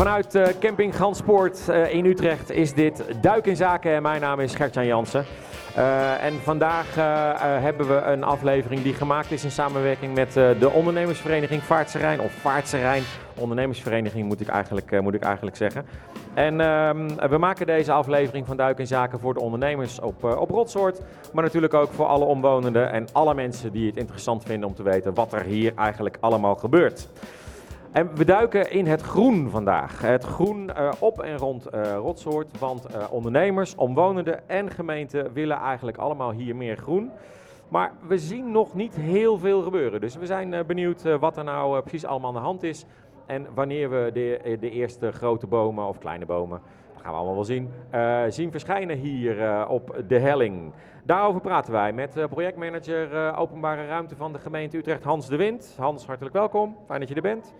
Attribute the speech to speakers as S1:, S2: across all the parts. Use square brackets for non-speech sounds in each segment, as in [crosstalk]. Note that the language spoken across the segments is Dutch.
S1: Vanuit uh, Camping Ganspoort uh, in Utrecht is dit Duik in Zaken en mijn naam is Gertjan Jansen. Uh, en vandaag hebben we een aflevering die gemaakt is in samenwerking met de ondernemersvereniging Vaartse Rijn. Of Vaartse Rijn ondernemersvereniging moet ik eigenlijk, moet ik eigenlijk zeggen. En ehm, we maken deze aflevering van Duik in Zaken voor de ondernemers op, op Rotsoort. Maar natuurlijk ook voor alle omwonenden en alle mensen die het interessant vinden om te weten wat er hier eigenlijk allemaal gebeurt. En we duiken in het groen vandaag. Het groen uh, op en rond uh, Rotsoort. Want uh, ondernemers, omwonenden en gemeenten willen eigenlijk allemaal hier meer groen. Maar we zien nog niet heel veel gebeuren. Dus we zijn benieuwd wat er nou precies allemaal aan de hand is. En wanneer we de, de eerste grote bomen of kleine bomen, dat gaan we allemaal wel zien, zien verschijnen hier op de helling. Daarover praten wij met projectmanager openbare ruimte van de gemeente Utrecht, Hans de Wind. Hans, hartelijk welkom. Fijn dat je er bent.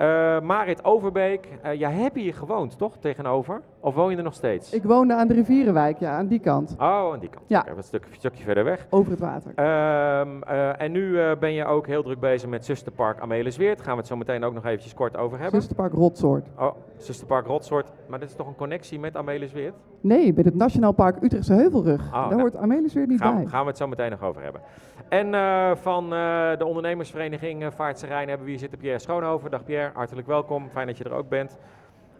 S1: Uh, Marit Overbeek, uh, jij hebt hier gewoond, toch? Tegenover? Of woon je er nog steeds?
S2: Ik woonde aan de Rivierenwijk, ja, aan die kant.
S1: Oh, aan die kant. Ja. Een stuk, stukje verder weg.
S2: Over het water.
S1: Uh, en nu ben je ook heel druk bezig met Zusterpark Amelisweert. Gaan we het zo meteen ook nog eventjes kort over hebben.
S2: Zusterpark Rotsoort.
S1: Oh, Zusterpark Rotsoort. Maar dit is toch een connectie met Amelisweert?
S2: Nee, bij het Nationaal Park Utrechtse Heuvelrug. Oh, Daar nou, hoort Amelisweert niet
S1: gaan,
S2: bij.
S1: Gaan we het zo meteen nog over hebben. En uh, van de ondernemersvereniging Vaartse Rijn hebben we hier zitten Pierre Schoonhoven. Dag Pierre, hartelijk welkom. Fijn dat je er ook bent.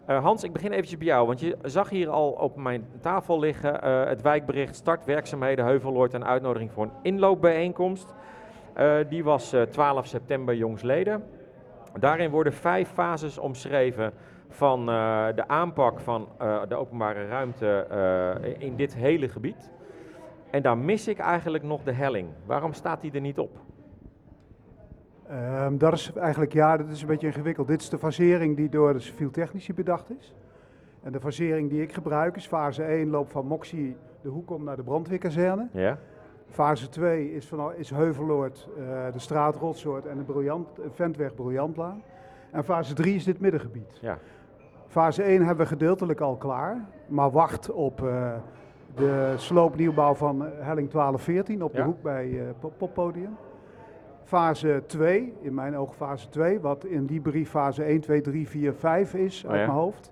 S1: Hans, ik begin eventjes bij jou, want je zag hier al op mijn tafel liggen het wijkbericht startwerkzaamheden Heuveloord en uitnodiging voor een inloopbijeenkomst. die was 12 september jongsleden. Daarin worden vijf fases omschreven van de aanpak van de openbare ruimte in dit hele gebied. En daar mis ik eigenlijk nog de helling. Waarom staat die er niet op?
S3: Um, dat is eigenlijk, ja, dat is een beetje ingewikkeld. Dit is de fasering die door de civiel technici bedacht is. En de fasering die ik gebruik is fase 1 loopt van Moxie de hoek om naar de brandweerkazerne.
S1: Ja.
S3: Fase 2 is, van, is Heuveloord, uh, de straat Rotsoort en de briljant, Ventweg Briljantlaan. En fase 3 is dit middengebied.
S1: Ja.
S3: Fase 1 hebben we gedeeltelijk al klaar, maar wacht op... Uh, de sloopnieuwbouw van helling 1214 op de hoek bij uh, Poppodium. Fase 2, in mijn ogen fase 2, wat in die brief fase 1, 2, 3, 4, 5 is uit oh ja. mijn hoofd.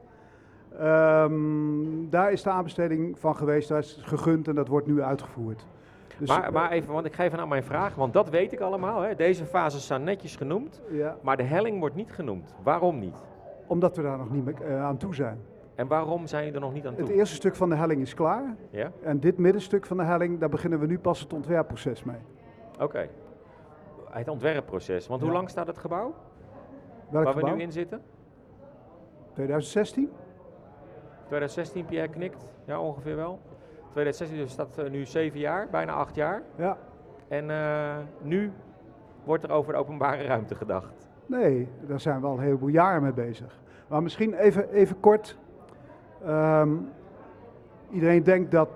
S3: Um, daar is de aanbesteding van geweest, daar is gegund en dat wordt nu uitgevoerd.
S1: Dus maar, maar, even, want ik geef aan mijn vraag, want dat weet ik allemaal. Hè. Deze fases zijn netjes genoemd,
S3: ja.
S1: maar de helling wordt niet genoemd. Waarom niet?
S3: Omdat we daar nog niet uh, aan toe zijn.
S1: En waarom zijn je er nog niet aan toe?
S3: Het eerste stuk van de helling is klaar.
S1: Ja?
S3: En dit middenstuk van de helling, daar beginnen we nu pas het ontwerpproces mee.
S1: Oké. Okay. Het ontwerpproces. Want hoe lang staat het gebouw?
S3: Welk
S1: Waar
S3: gebouw?
S1: we nu in zitten?
S3: 2016.
S1: 2016, Pierre knikt. Ja, ongeveer wel. 2016, dus staat uh, nu zeven jaar, bijna acht jaar.
S3: Ja.
S1: En uh, nu wordt er over de openbare ruimte gedacht.
S3: Nee, daar zijn we al een heleboel jaren mee bezig. Maar misschien even, even kort. Um, iedereen denkt dat,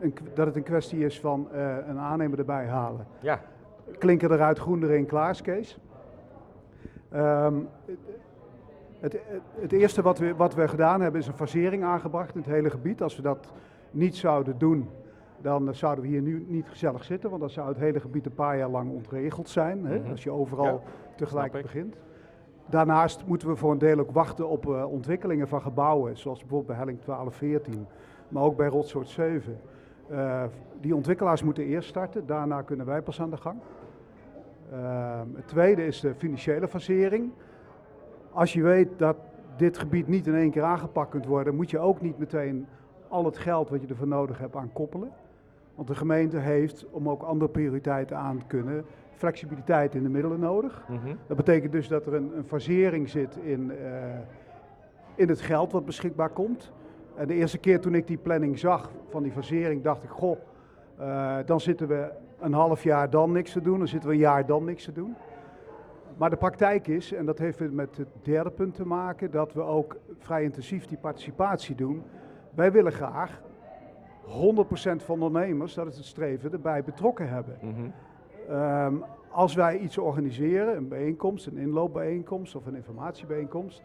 S3: een, dat het een kwestie is van uh, een aannemer erbij halen.
S1: Ja.
S3: Klinken eruit groen erin, klaarskees. Um, het, het, eerste wat we, wat we gedaan hebben is een fasering aangebracht in het hele gebied. Als we dat niet zouden doen, dan zouden we hier nu niet gezellig zitten. Want dan zou het hele gebied een paar jaar lang ontregeld zijn. Hè, mm-hmm. Als je overal ja, tegelijk begint. Daarnaast moeten we voor een deel ook wachten op uh, ontwikkelingen van gebouwen, zoals bijvoorbeeld bij Helling 1214, maar ook bij Rotsoort 7. Uh, die ontwikkelaars moeten eerst starten, daarna kunnen wij pas aan de gang. Uh, het tweede is de financiële fasering. Als je weet dat dit gebied niet in één keer aangepakt kunt worden, moet je ook niet meteen al het geld wat je ervoor nodig hebt aan koppelen. Want de gemeente heeft, om ook andere prioriteiten aan te kunnen, flexibiliteit in de middelen nodig.
S1: Mm -hmm.
S3: Dat betekent dus dat er een, een fasering zit in, uh, in het geld wat beschikbaar komt. En de eerste keer toen ik die planning zag van die fasering, dacht ik, goh, uh, dan zitten we een half jaar dan niks te doen, dan zitten we een jaar dan niks te doen. Maar de praktijk is, en dat heeft met het derde punt te maken, dat we ook vrij intensief die participatie doen. Wij willen graag 100% van de ondernemers, dat is het streven, erbij betrokken hebben.
S1: Mm -hmm.
S3: Um, als wij iets organiseren, een bijeenkomst, een inloopbijeenkomst of een informatiebijeenkomst,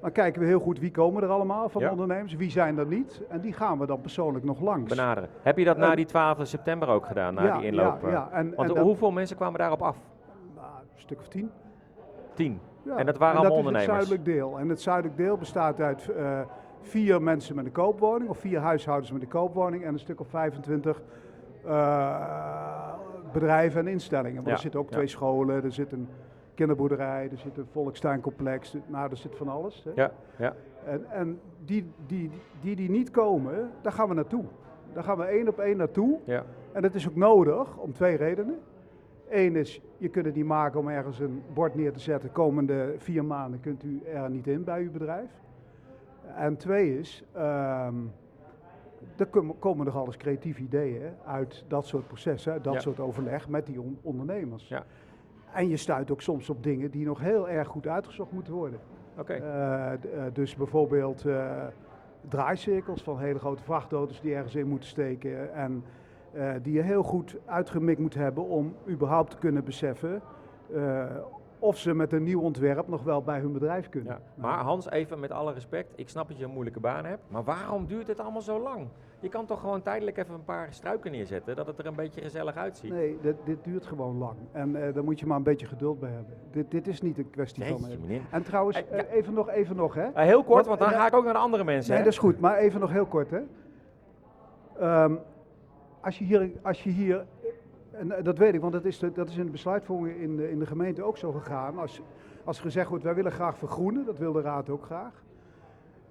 S3: dan kijken we heel goed wie komen er allemaal van
S1: Ja.
S3: ondernemers, wie zijn er niet. En die gaan we dan persoonlijk nog langs.
S1: Benaderen. Heb je dat na die 12 september ook gedaan, na
S3: Ja,
S1: die inloop?
S3: ja,
S1: eh?
S3: ja. En-
S1: Want
S3: en dat-
S1: hoeveel mensen kwamen daarop af?
S3: Nou, een stuk of tien.
S1: Tien.
S3: Ja.
S1: En dat waren allemaal ondernemers?
S3: dat is het zuidelijk deel. En het zuidelijk deel bestaat uit uh, vier mensen met een koopwoning, of vier huishoudens met een koopwoning en een stuk of 25 uh, bedrijven en instellingen. Maar
S1: Ja,
S3: er zitten ook
S1: ja.
S3: twee scholen, er zit een kinderboerderij, er zit een volkstuincomplex, nou, er zit van alles. Hè.
S1: Ja, ja.
S3: En, en die, die, die die niet komen, daar gaan we naartoe. Daar gaan we één op één naartoe.
S1: ja.
S3: En dat is ook nodig om twee redenen. Eén is, je kunt het niet maken om ergens een bord neer te zetten. Komende vier maanden kunt u er niet in bij uw bedrijf. En twee is, ehm er kom- komen nog alles creatieve ideeën uit dat soort processen, uit dat
S1: Ja.
S3: soort overleg met die on- ondernemers.
S1: Ja.
S3: En je stuit ook soms op dingen die nog heel erg goed uitgezocht moeten worden.
S1: Oké.
S3: Eh, eh, dus bijvoorbeeld eh, draaicirkels van hele grote vrachtauto's die ergens in moeten steken. En die je heel goed uitgemikt moet hebben om überhaupt te kunnen beseffen of ze met een nieuw ontwerp nog wel bij hun bedrijf kunnen.
S1: Ja. Maar Hans, even met alle respect, ik snap dat je een moeilijke baan hebt, maar waarom duurt het allemaal zo lang? Je kan toch gewoon tijdelijk even een paar struiken neerzetten, dat het er een beetje gezellig uitziet.
S3: Nee, dit, dit duurt gewoon lang. En eh, daar moet je maar een beetje geduld bij hebben. Dit, dit is niet een kwestie van...
S1: Jeetje,
S3: eh,
S1: meneer.
S3: en trouwens,
S1: Eh, ja.
S3: even nog, even nog hè.
S1: Heel kort, want dan ga ik ook naar de andere mensen.
S3: Nee,
S1: hè?
S3: dat is goed, maar even nog heel kort. Hè. Ehm, als je hier, als je hier en dat weet ik, want dat is, de, dat is in de besluitvorming in de, in de gemeente ook zo gegaan. Als, als gezegd wordt, wij willen graag vergroenen, dat wil de raad ook graag.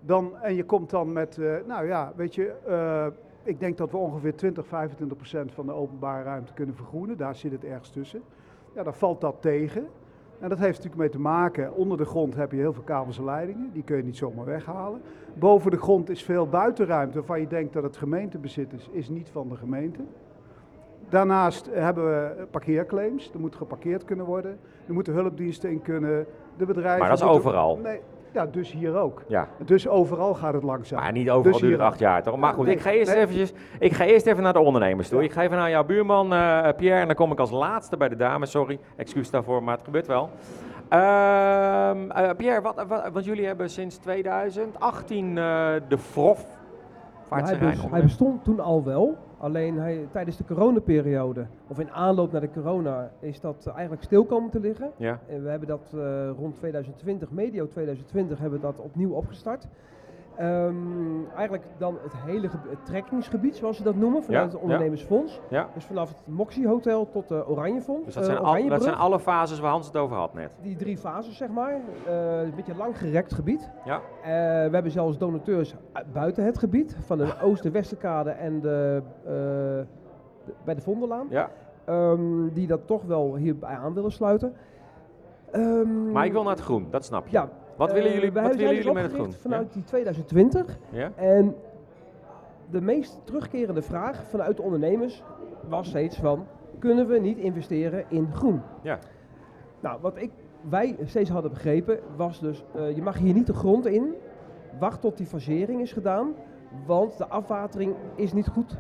S3: Dan, en je komt dan met, eh, nou ja, weet je, eh, ik denk dat we ongeveer 20, 25 procent van de openbare ruimte kunnen vergroenen. Daar zit het ergens tussen. Ja, dan valt dat tegen. En dat heeft natuurlijk mee te maken, onder de grond heb je heel veel kabels en leidingen, die kun je niet zomaar weghalen. Boven de grond is veel buitenruimte waarvan je denkt dat het gemeentebezit is, is niet van de gemeente. Daarnaast hebben we parkeerclaims, er moet geparkeerd kunnen worden, er moeten hulpdiensten in kunnen, de bedrijven...
S1: Maar dat is
S3: moeten-
S1: overal.
S3: Nee, ja, dus hier ook.
S1: Ja,
S3: Dus overal gaat het langzaam.
S1: maar niet overal
S3: Dus
S1: duurt het acht jaar toch? Maar goed,
S3: Nee,
S1: ik, ga eerst
S3: nee.
S1: eventjes, ik ga eerst even naar de ondernemers toe.
S3: Ja.
S1: Ik ga even naar jouw buurman eh, Pierre en dan kom ik als laatste bij de dames. Sorry, excuus daarvoor, maar het gebeurt wel. Ehm, eh, Pierre, wat, wat- want jullie hebben sinds 2018 eh, de FROF.
S4: Hij, bestond toen al wel, alleen hij, tijdens de coronaperiode, of in aanloop naar de corona, is dat eigenlijk stil komen te liggen.
S1: Ja,
S4: En we hebben dat eh, rond 2020, medio 2020, hebben we dat opnieuw opgestart. Ehm, eigenlijk dan het hele het trekkingsgebied, zoals ze dat noemen, vanuit
S1: Ja,
S4: het ondernemersfonds.
S1: ja.
S4: Dus vanaf het Moxie Hotel tot de Oranjefonds.
S1: Dus dat
S4: eh,
S1: zijn, al, dat zijn alle fases waar Hans het over had net.
S4: Die drie fases, zeg maar. Eh, een beetje lang gerekt gebied.
S1: Ja,
S4: Eh, we hebben zelfs donateurs buiten het gebied, van de Oost-Westerkade en de, eh, de- bij de Vondellaan,
S1: ja.
S4: ehm, die dat toch wel hierbij aan willen sluiten. Ehm,
S1: Maar ik wil naar het groen, dat snap je.
S4: Ja.
S1: Wat
S4: eh,
S1: willen jullie,
S4: wij
S1: wat willen jullie met het groen?
S4: Vanuit die 2020.
S1: Ja?
S4: En de meest terugkerende vraag vanuit de ondernemers was steeds van, kunnen we niet investeren in groen?
S1: Ja.
S4: Nou, wat ik, wij steeds hadden begrepen was dus, eh, je mag hier niet de grond in, wacht tot die fasering is gedaan, want de afwatering is niet goed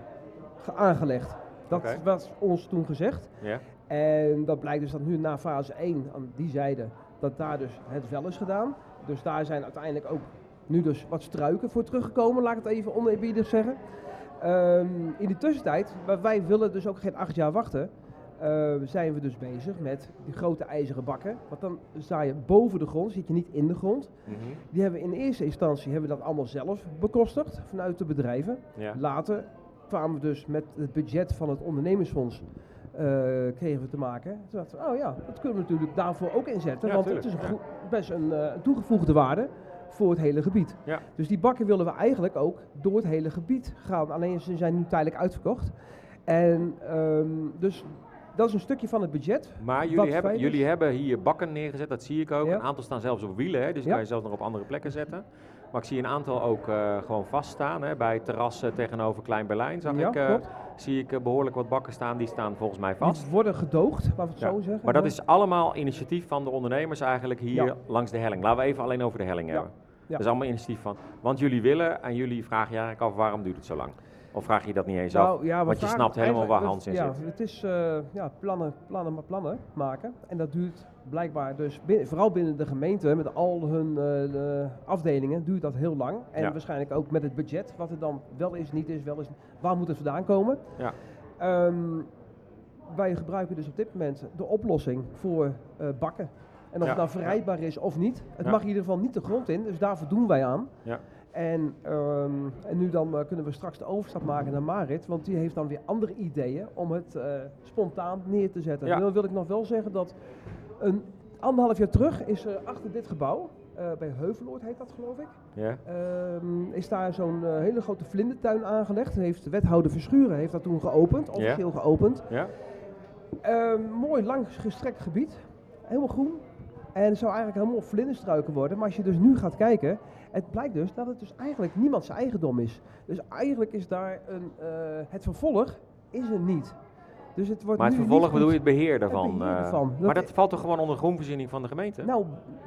S4: ge- aangelegd. Dat was ons toen gezegd.
S1: Ja.
S4: En dat blijkt dus dat nu na fase 1 aan die zijde, dat daar dus het wel is gedaan. Dus daar zijn uiteindelijk ook nu dus wat struiken voor teruggekomen, laat ik het even oneerbiedig zeggen. Ehm, in de tussentijd, wij willen dus ook geen acht jaar wachten, eh, zijn we dus bezig met die grote ijzeren bakken. Want dan sta je boven de grond, zit je niet in de grond.
S1: Mhm.
S4: Die hebben we in eerste instantie hebben we dat allemaal zelf bekostigd vanuit de bedrijven.
S1: ja.
S4: Later kwamen we dus met het budget van het ondernemersfonds kregen we te maken. Toen dachten we, oh ja, dat kunnen we natuurlijk daarvoor ook inzetten.
S1: Ja,
S4: want
S1: tuurlijk,
S4: het is een best een eh, toegevoegde waarde voor het hele gebied.
S1: Ja.
S4: Dus die bakken willen we eigenlijk ook door het hele gebied gaan. Alleen ze zijn nu tijdelijk uitverkocht. En ehm, dus dat is een stukje van het budget.
S1: Maar jullie hebben, jullie hebben hier bakken neergezet, dat zie ik ook.
S4: Ja.
S1: Een aantal staan zelfs op wielen, hè, dus
S4: Ja.
S1: kan je zelfs nog op andere plekken zetten. Maar ik zie een aantal ook eh, gewoon vaststaan. Hè, bij terrassen tegenover Klein Berlijn zag
S4: Ja,
S1: ik, eh, zie ik eh, behoorlijk wat bakken staan. Die staan volgens mij vast.
S4: Die worden gedoogd, laten we het zo zeggen.
S1: Maar dat is allemaal initiatief van de ondernemers eigenlijk hier langs de helling. Laten we even alleen over de helling hebben. Dat is allemaal initiatief van. Want jullie willen en jullie vragen je eigenlijk af waarom duurt het zo lang? Of vraag je dat niet eens af?
S4: Nou, ja,
S1: want je snapt helemaal waar Hans in
S4: ja,
S1: zit.
S4: Het is eh, ja, plannen, plannen, maar plannen maken. En dat duurt blijkbaar dus, vooral binnen de gemeente, met al hun eh, de afdelingen, duurt dat heel lang. En
S1: Ja.
S4: waarschijnlijk ook met het budget, wat er dan wel is, niet is, wel is, waar moet het vandaan komen?
S1: Ja.
S4: Ehm, wij gebruiken dus op dit moment de oplossing voor eh, bakken. En of het nou verrijdbaar is of niet. Het mag in ieder geval niet de grond in, dus daar voldoen wij aan.
S1: Ja.
S4: En, ehm, en nu dan eh, kunnen we straks de overstap maken naar Marit, want die heeft dan weer andere ideeën om het eh, spontaan neer te zetten.
S1: Ja.
S4: Dan wil ik nog wel zeggen dat een anderhalf jaar terug is er achter dit gebouw, eh, bij Heuveloord heet dat geloof ik,
S1: Ja.
S4: ehm, is daar zo'n hele grote vlindertuin aangelegd. Heeft de wethouder Verschuren heeft dat toen geopend, officieel geopend.
S1: Ja.
S4: Ehm, mooi lang gestrekt gebied, helemaal groen. En het zou eigenlijk helemaal vlinderstruiken worden. Maar als je dus nu gaat kijken, het blijkt dus dat het dus eigenlijk niemand zijn eigendom is. Dus eigenlijk is daar een, eh, het vervolg is er niet. Dus het wordt
S1: Maar het vervolg bedoel je het beheer
S4: het
S1: daarvan?
S4: beheer
S1: eh,
S4: ervan.
S1: maar
S4: Dat-
S1: dat valt toch gewoon onder groenvoorziening van de gemeente?
S4: Nou,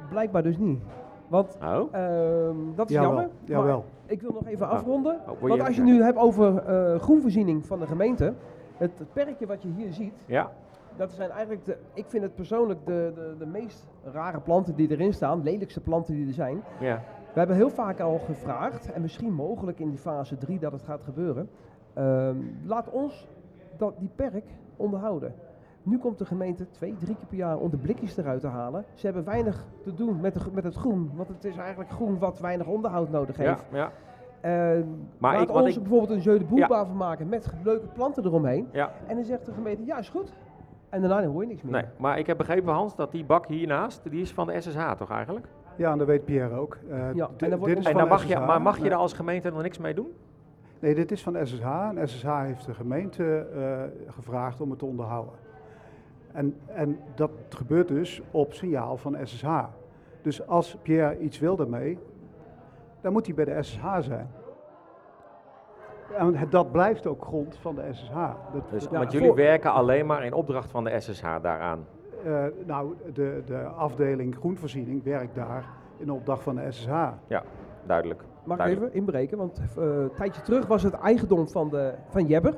S4: blijkbaar dus niet. Want
S1: oh,
S4: ehm, dat is
S3: Jawel,
S4: jammer.
S3: jawel.
S4: Maar ik wil nog even afronden.
S1: Oh,
S4: Want als je nu hebt over eh, groenvoorziening van de gemeente. Het, het perkje wat je hier ziet,
S1: ja.
S4: dat zijn eigenlijk, de, ik vind het persoonlijk de, de, de meest rare planten die erin staan. Lelijkste planten die er zijn.
S1: ja.
S4: We hebben heel vaak al gevraagd, en misschien mogelijk in die fase 3 dat het gaat gebeuren. ehm, laat ons dat, die perk onderhouden. Nu komt de gemeente twee, drie keer per jaar om de blikjes eruit te halen. Ze hebben weinig te doen met, de, met het groen, want het is eigenlijk groen wat weinig onderhoud nodig
S1: Ja,
S4: heeft.
S1: ja,
S4: Ehm,
S1: Maar
S4: laat
S1: ik-
S4: ons
S1: ik-
S4: bijvoorbeeld een jeu de boel
S1: Ja.
S4: van maken met leuke planten eromheen.
S1: ja.
S4: En dan zegt de gemeente, ja is goed. En daarna hoor je niks meer.
S1: Nee, maar ik heb begrepen, Hans, dat die bak hiernaast, die is van de SSH toch eigenlijk?
S3: Ja, en dat weet Pierre ook. Eh,
S4: Ja, en dan wordt
S3: dit
S4: ons-
S3: is
S1: En
S3: van
S1: dan mag je,
S3: SSH.
S1: maar mag je
S3: Nee.
S1: daar als gemeente dan niks mee doen?
S3: Nee, dit is van SSH. En SSH heeft de gemeente eh, gevraagd om het te onderhouden. En, en dat gebeurt dus op signaal van SSH. Dus als Pierre iets wil daarmee, dan moet hij bij de SSH zijn. En het- dat blijft ook grond van de SSH. Dat,
S1: Dus,
S3: dat-
S4: Ja,
S1: want jullie werken alleen maar in opdracht van de SSH daaraan.
S3: Eh, nou, de, de afdeling groenvoorziening werkt daar in opdracht van de SSH.
S1: Ja, duidelijk.
S4: Mag ik even inbreken? Want eh, een tijdje terug was het eigendom van, de, van Jebber.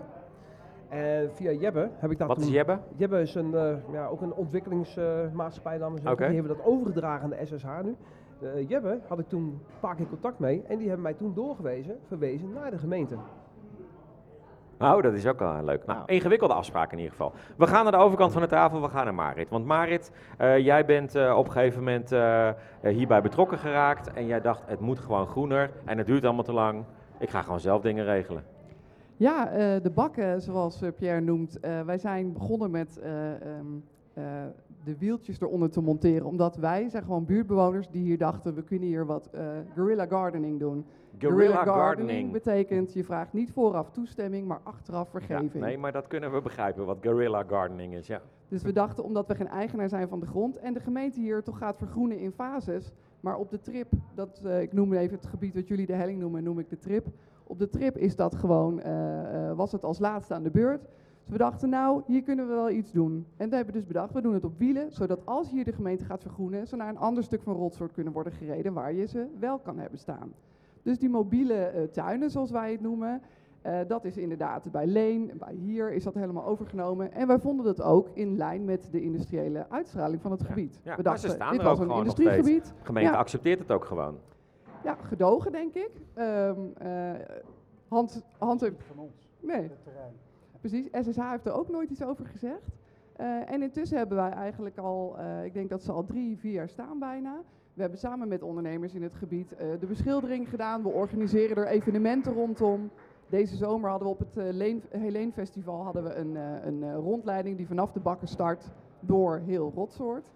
S4: En via Jebber heb ik dat
S1: Wat
S4: toen...
S1: is Jebbe?
S4: Jebber is een, eh, ja, ook een ontwikkelingsmaatschappij, we zeggen.
S1: Oké.
S4: Die hebben dat overgedragen aan de SSH nu. Uh, Jebbe had ik toen een paar keer contact mee. En die hebben mij toen doorgewezen, verwezen naar de gemeente.
S1: Nou, dat is ook wel leuk. Nou, ingewikkelde afspraak in ieder geval. We gaan naar de overkant van de tafel, we gaan naar Marit. Want Marit, eh, jij bent eh, op een gegeven moment eh, hierbij betrokken geraakt. En jij dacht, het moet gewoon groener en het duurt allemaal te lang. Ik ga gewoon zelf dingen regelen.
S2: Ja, eh, de bakken, zoals Pierre noemt. eh, wij zijn begonnen met eh, ehm, eh, de wieltjes eronder te monteren. Omdat wij zijn gewoon buurtbewoners die hier dachten, we kunnen hier wat eh guerrilla gardening doen.
S1: Guerrilla gardening.
S2: betekent, je vraagt niet vooraf toestemming, maar achteraf
S1: Ja,
S2: vergeving.
S1: nee, maar dat kunnen we begrijpen, wat guerrilla gardening is. Ja.
S2: Dus we dachten, omdat we geen eigenaar zijn van de grond en de gemeente hier toch gaat vergroenen in fases, maar op de trip, dat, eh, ik noem even het gebied wat jullie de helling noemen, noem ik de trip. Op de trip is dat gewoon, eh, eh, was het als laatste aan de beurt. Dus we dachten, nou, hier kunnen we wel iets doen. En we hebben dus bedacht, we doen het op wielen, zodat als hier de gemeente gaat vergroenen, ze naar een ander stuk van rotsoort kunnen worden gereden waar je ze wel kan hebben staan. Dus die mobiele eh, tuinen, zoals wij het noemen, eh, dat is inderdaad bij Leen, bij hier is dat helemaal overgenomen. En wij vonden dat ook in lijn met de industriële uitstraling van het gebied.
S1: Ja,
S2: we
S1: maar ze
S2: dachten,
S1: staan
S2: dit
S1: er
S2: was
S1: ook
S2: een industriegebied.
S1: De gemeente
S2: Ja.
S1: accepteert het ook gewoon.
S2: Ja, gedogen denk ik. Ehm eh, Hans, Hans heeft...
S3: Van ons,
S2: Nee,
S3: het terrein.
S2: precies. SSH heeft er ook nooit iets over gezegd. Eh, en intussen hebben wij eigenlijk al, eh, ik denk dat ze al drie, vier jaar staan bijna. We hebben samen met ondernemers in het gebied eh, de beschildering gedaan. We organiseren er evenementen rondom. Deze zomer hadden we op het uh, Leen, Helene Festival hadden we een, eh, een rondleiding die vanaf de bakken start door heel Rotsoort.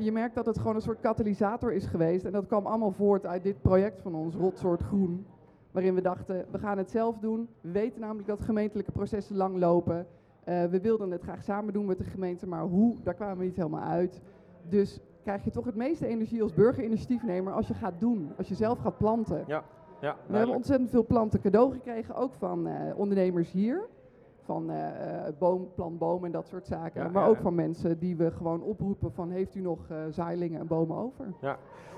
S2: Je merkt dat het gewoon een soort katalysator is geweest. En dat kwam allemaal voort uit dit project van ons, Rotsoort Groen. Waarin we dachten, we gaan het zelf doen. We weten namelijk dat gemeentelijke processen lang lopen. We wilden het graag samen doen met de gemeente, maar hoe, daar kwamen we niet helemaal uit. Dus krijg je toch het meeste energie als burgerinitiatiefnemer als je gaat doen, als je zelf gaat planten.
S1: Ja,
S2: We hebben ontzettend veel planten cadeau gekregen, ook van eh, ondernemers hier. Van eh, boom, en dat soort zaken.
S1: Ja,
S2: maar
S1: ja,
S2: ook
S1: ja.
S2: van mensen die we gewoon oproepen van heeft u nog eh zaailingen en bomen over?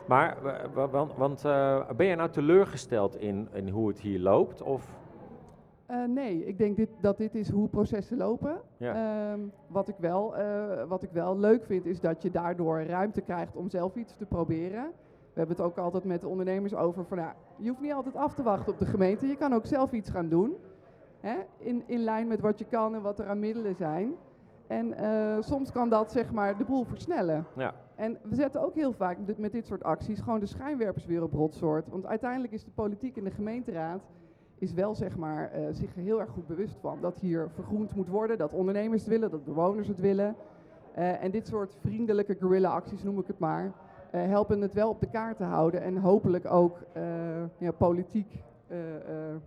S1: Maar, wa- wa- want, want ben je nou teleurgesteld in, in hoe het hier loopt? Of,
S2: Eh, nee, ik denk dit, dat dit is hoe processen lopen.
S1: Ja.
S2: Ehm, wat, ik wel, eh, wat ik wel leuk vind, is dat je daardoor ruimte krijgt om zelf iets te proberen. We hebben het ook altijd met de ondernemers over van, ja, je hoeft niet altijd af te wachten op de gemeente. Je kan ook zelf iets gaan doen. Hè? In, in lijn met wat je kan en wat er aan middelen zijn. En eh, soms kan dat zeg maar de boel versnellen.
S1: ja,
S2: En we zetten ook heel vaak met dit soort acties gewoon de schijnwerpers weer op rotsoort. Want uiteindelijk is de politiek en de gemeenteraad is wel zeg maar, eh, zich heel erg goed bewust van dat hier vergroend moet worden, dat ondernemers het willen, dat bewoners het willen. Eh, en dit soort vriendelijke guerrilla-acties, noem ik het maar, eh, helpen het wel op de kaart te houden en hopelijk ook ja, politiek,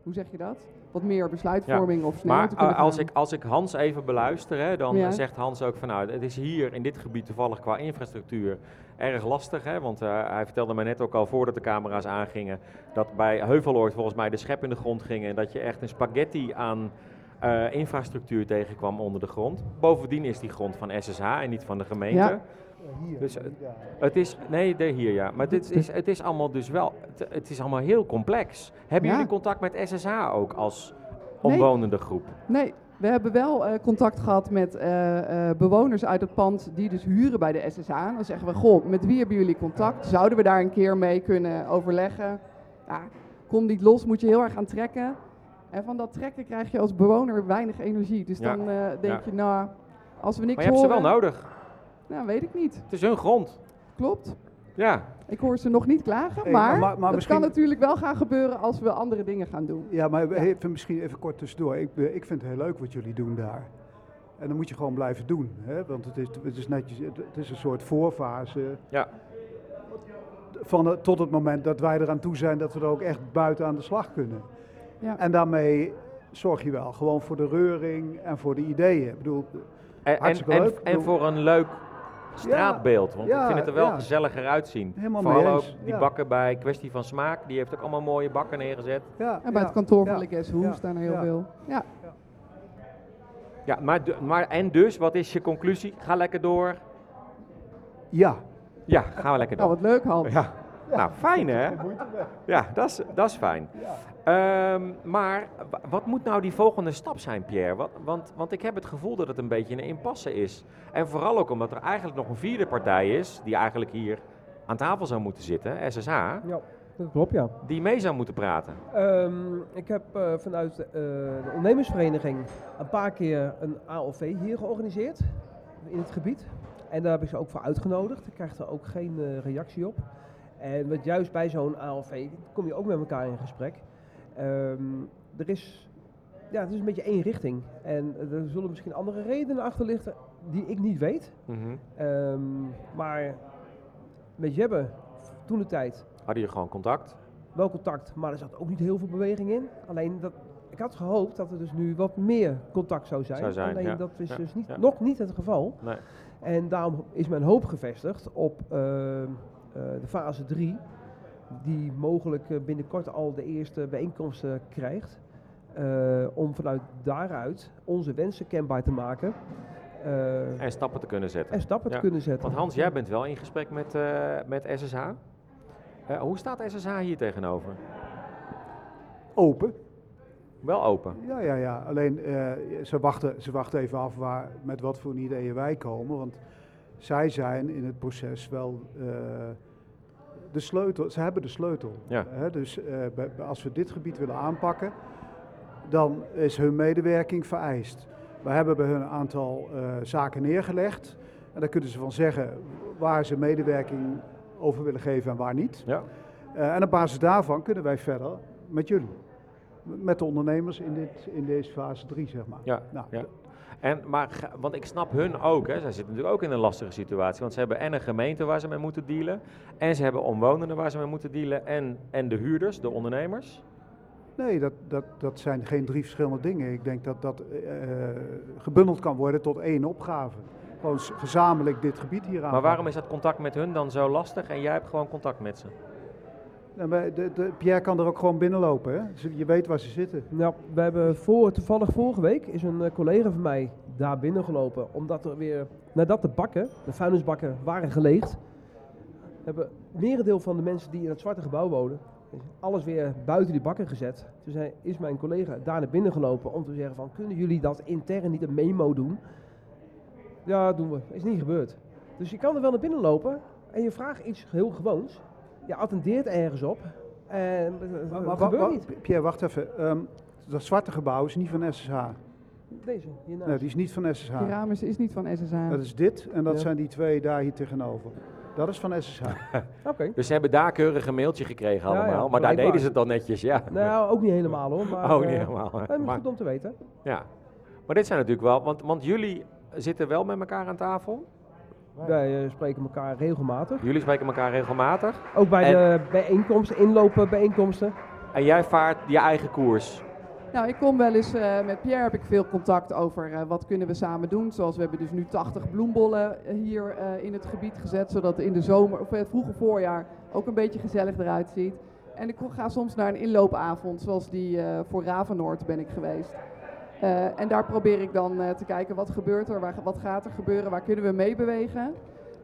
S2: hoe zeg je dat? Wat meer besluitvorming of sneller
S1: Maar
S2: te kunnen
S1: eh, als
S2: gaan.
S1: ik, als ik Hans even beluister, hè, dan
S2: Ja.
S1: zegt Hans ook van nou, het is hier in dit gebied toevallig qua infrastructuur erg lastig. Hè, want eh, hij vertelde mij net ook al voordat de camera's aangingen, dat bij Heuveloord volgens mij de schep in de grond ging en dat je echt een spaghetti aan eh, infrastructuur tegenkwam onder de grond. Bovendien is die grond van SSH en niet van de gemeente.
S2: Ja.
S3: Hier,
S1: Dus. Het is, nee, de hier ja. Maar dit is, het is allemaal dus wel, het, het is allemaal heel complex. Hebben
S2: Ja.
S1: jullie contact met SSH ook als
S2: Nee.
S1: omwonende groep?
S2: Nee, we hebben wel eh, contact gehad met eh, eh, bewoners uit het pand die dus huren bij de SSH. Dan zeggen we, goh, met wie hebben jullie contact? Zouden we daar een keer mee kunnen overleggen? Ja, kom niet los, moet je heel erg aan trekken. En van dat trekken krijg je als bewoner weinig energie. Dus
S1: Ja,
S2: dan denk
S1: ja.
S2: je, nou, als we niks
S1: Maar je hebt ze
S2: horen...
S1: wel nodig.
S2: Nou, weet ik niet.
S1: Het is hun grond.
S2: Klopt.
S1: Ja.
S2: Ik hoor ze nog niet klagen,
S3: Hey,
S2: maar,
S3: maar- maar
S2: dat
S3: misschien-
S2: kan natuurlijk wel gaan gebeuren als we andere dingen gaan doen.
S3: Ja, maar even, misschien even kort tussendoor. Ik, be- ik vind het heel leuk wat jullie doen daar. En dan moet je gewoon blijven doen. Hè? Want het is, het, is netjes, het, is een soort voorfase.
S1: Ja.
S3: Van het- tot het moment dat wij eraan toe zijn dat we er ook echt buiten aan de slag kunnen.
S2: Ja.
S3: En daarmee zorg je wel gewoon voor de reuring en voor de ideeën. Ik bedoel,
S1: En, en,
S3: Hartstikke
S1: en,
S3: leuk.
S1: en voor een leuk straatbeeld. Want ik vind het er wel
S3: ja.
S1: gezelliger uitzien.
S3: Helemaal
S1: Vooral
S3: mee
S1: ook die
S3: ja.
S1: bakken bij Kwestie van Smaak. Die heeft ook allemaal mooie bakken neergezet.
S3: ja,
S2: En bij
S3: ja,
S2: het kantoor van Who
S3: ja,
S2: staan er heel
S3: ja.
S2: veel. Ja.
S1: Ja, maar, maar en dus, wat is je conclusie? Ga lekker door.
S3: Ja.
S1: Ja, gaan we lekker
S2: Nou,
S1: door.
S2: wat leuk, Hans.
S1: Ja. Nou, fijn hè? Ja, dat is, dat is fijn. Ehm, maar wa- wat moet nou die volgende stap zijn, Pierre? Wat, want, want ik heb het gevoel dat het een beetje een impasse is. En vooral ook omdat er eigenlijk nog een vierde partij is, die eigenlijk hier aan tafel zou moeten zitten, SSH,
S4: Ja, dat klopt ja.
S1: die mee zou moeten praten.
S4: Ehm, ik heb eh, vanuit eh, de ondernemersvereniging een paar keer een AOV hier georganiseerd in het gebied. En daar heb ik ze ook voor uitgenodigd. Ik krijg er ook geen eh, reactie op. En wat juist bij zo'n AOV kom je ook met elkaar in gesprek. Ehm, er is, ja, het is een beetje één richting. En er zullen misschien andere redenen achter liggen die ik niet weet.
S1: Mhm.
S4: Ehm, maar met Jebbe, toen de tijd,
S1: Hadden jullie gewoon contact?
S4: wel contact, maar er zat ook niet heel veel beweging in. Alleen dat, ik had gehoopt dat er dus nu wat meer contact zou zijn.
S1: Zou zijn,
S4: Alleen
S1: ja.
S4: dat is
S1: Ja,
S4: dus niet,
S1: ja.
S4: nog niet het geval.
S1: Nee.
S4: En daarom is mijn hoop gevestigd op ehm, eh, de fase 3, die mogelijk eh, binnenkort al de eerste bijeenkomsten krijgt. eh, om vanuit daaruit onze wensen kenbaar te maken eh,
S1: En stappen te kunnen zetten.
S4: en stappen
S1: Ja.
S4: te kunnen zetten.
S1: Want Hans, jij bent wel in gesprek met, eh, met SSH. Eh, hoe staat SSH hier tegenover?
S3: Open.
S1: Wel open.
S3: Ja, ja, ja. Alleen eh, ze, wachten, ze wachten even af waar, met wat voor ideeën wij komen. Want zij zijn in het proces wel eh, de sleutel. Ze hebben de sleutel.
S1: Ja.
S3: Hè, dus eh, als we dit gebied willen aanpakken, dan is hun medewerking vereist. We hebben bij hun een aantal eh, zaken neergelegd. En daar kunnen ze van zeggen waar ze medewerking over willen geven en waar niet.
S1: Ja.
S3: Eh, en op basis daarvan kunnen wij verder met jullie. Met de ondernemers in, dit, in deze fase 3, zeg maar.
S1: Ja,
S3: Nou,
S1: ja. En, maar, want ik snap hun ook, hè. zij zitten natuurlijk ook in een lastige situatie. Want ze hebben en een gemeente waar ze mee moeten dealen. En ze hebben omwonenden waar ze mee moeten dealen. En, en de huurders, de ondernemers.
S3: Nee, dat, dat, dat zijn geen drie verschillende dingen. Ik denk dat dat eh, gebundeld kan worden tot één opgave. Gewoon gezamenlijk dit gebied hier aan.
S1: Maar waarom is dat contact met hun dan zo lastig en jij hebt gewoon contact met ze?
S3: De, de, Pierre kan er ook gewoon binnenlopen. Hè? Ze- Je weet waar ze zitten.
S4: Nou, we hebben voor, toevallig vorige week is een eh, collega van mij daar binnengelopen. Omdat er weer, nadat de bakken, de vuilnisbakken, waren geleegd, hebben merendeel van de mensen die in het zwarte gebouw wonen, alles weer buiten die bakken gezet. Toen zei, is mijn collega daar naar binnen gelopen om te zeggen van, kunnen jullie dat intern niet een memo doen? Ja, doen we. Is niet gebeurd. Dus je kan er wel naar binnen lopen en je vraagt iets heel gewoons. Je attendeert ergens op en
S3: Maar- maar
S4: gebeurt
S3: wa-
S4: niet.
S3: Pierre, wacht even. Ehm, dat zwarte gebouw is niet van SSH.
S4: Deze, hiernaast.
S3: Nee, die is niet van SSH.
S2: Keramis is niet van SSH.
S3: Dat is dit en dat
S4: Ja.
S3: zijn die twee daar hier tegenover. Dat is van SSH. [laughs]
S4: Oké.
S1: Dus ze hebben daar keurig een mailtje gekregen
S4: Ja, ja,
S1: allemaal. maar daar deden ze het dan netjes, ja.
S4: Nou, ook niet helemaal hoor. Maar,
S1: oh, niet
S4: eh,
S1: helemaal.
S4: eh,
S1: Maar,
S4: goed om te weten.
S1: ja. maar dit zijn natuurlijk wel, want, want jullie zitten wel met elkaar aan tafel.
S4: Wij eh, spreken elkaar regelmatig.
S1: Jullie spreken elkaar regelmatig.
S4: Ook bij
S1: En-
S4: de bijeenkomsten, inlopen bijeenkomsten.
S1: En jij vaart je eigen koers.
S2: Nou, ik kom wel eens eh, met Pierre heb ik veel contact over eh, wat kunnen we samen doen. Zoals we hebben dus nu 80 bloembollen hier eh, in het gebied gezet, zodat het in de zomer of het vroege voorjaar ook een beetje gezellig eruit ziet. En ik ga soms naar een inloopavond, zoals die eh, voor Ravenoord ben ik geweest. Eh, en daar probeer ik dan eh, te kijken wat gebeurt er, waar, wat gaat er gebeuren, waar kunnen we mee bewegen.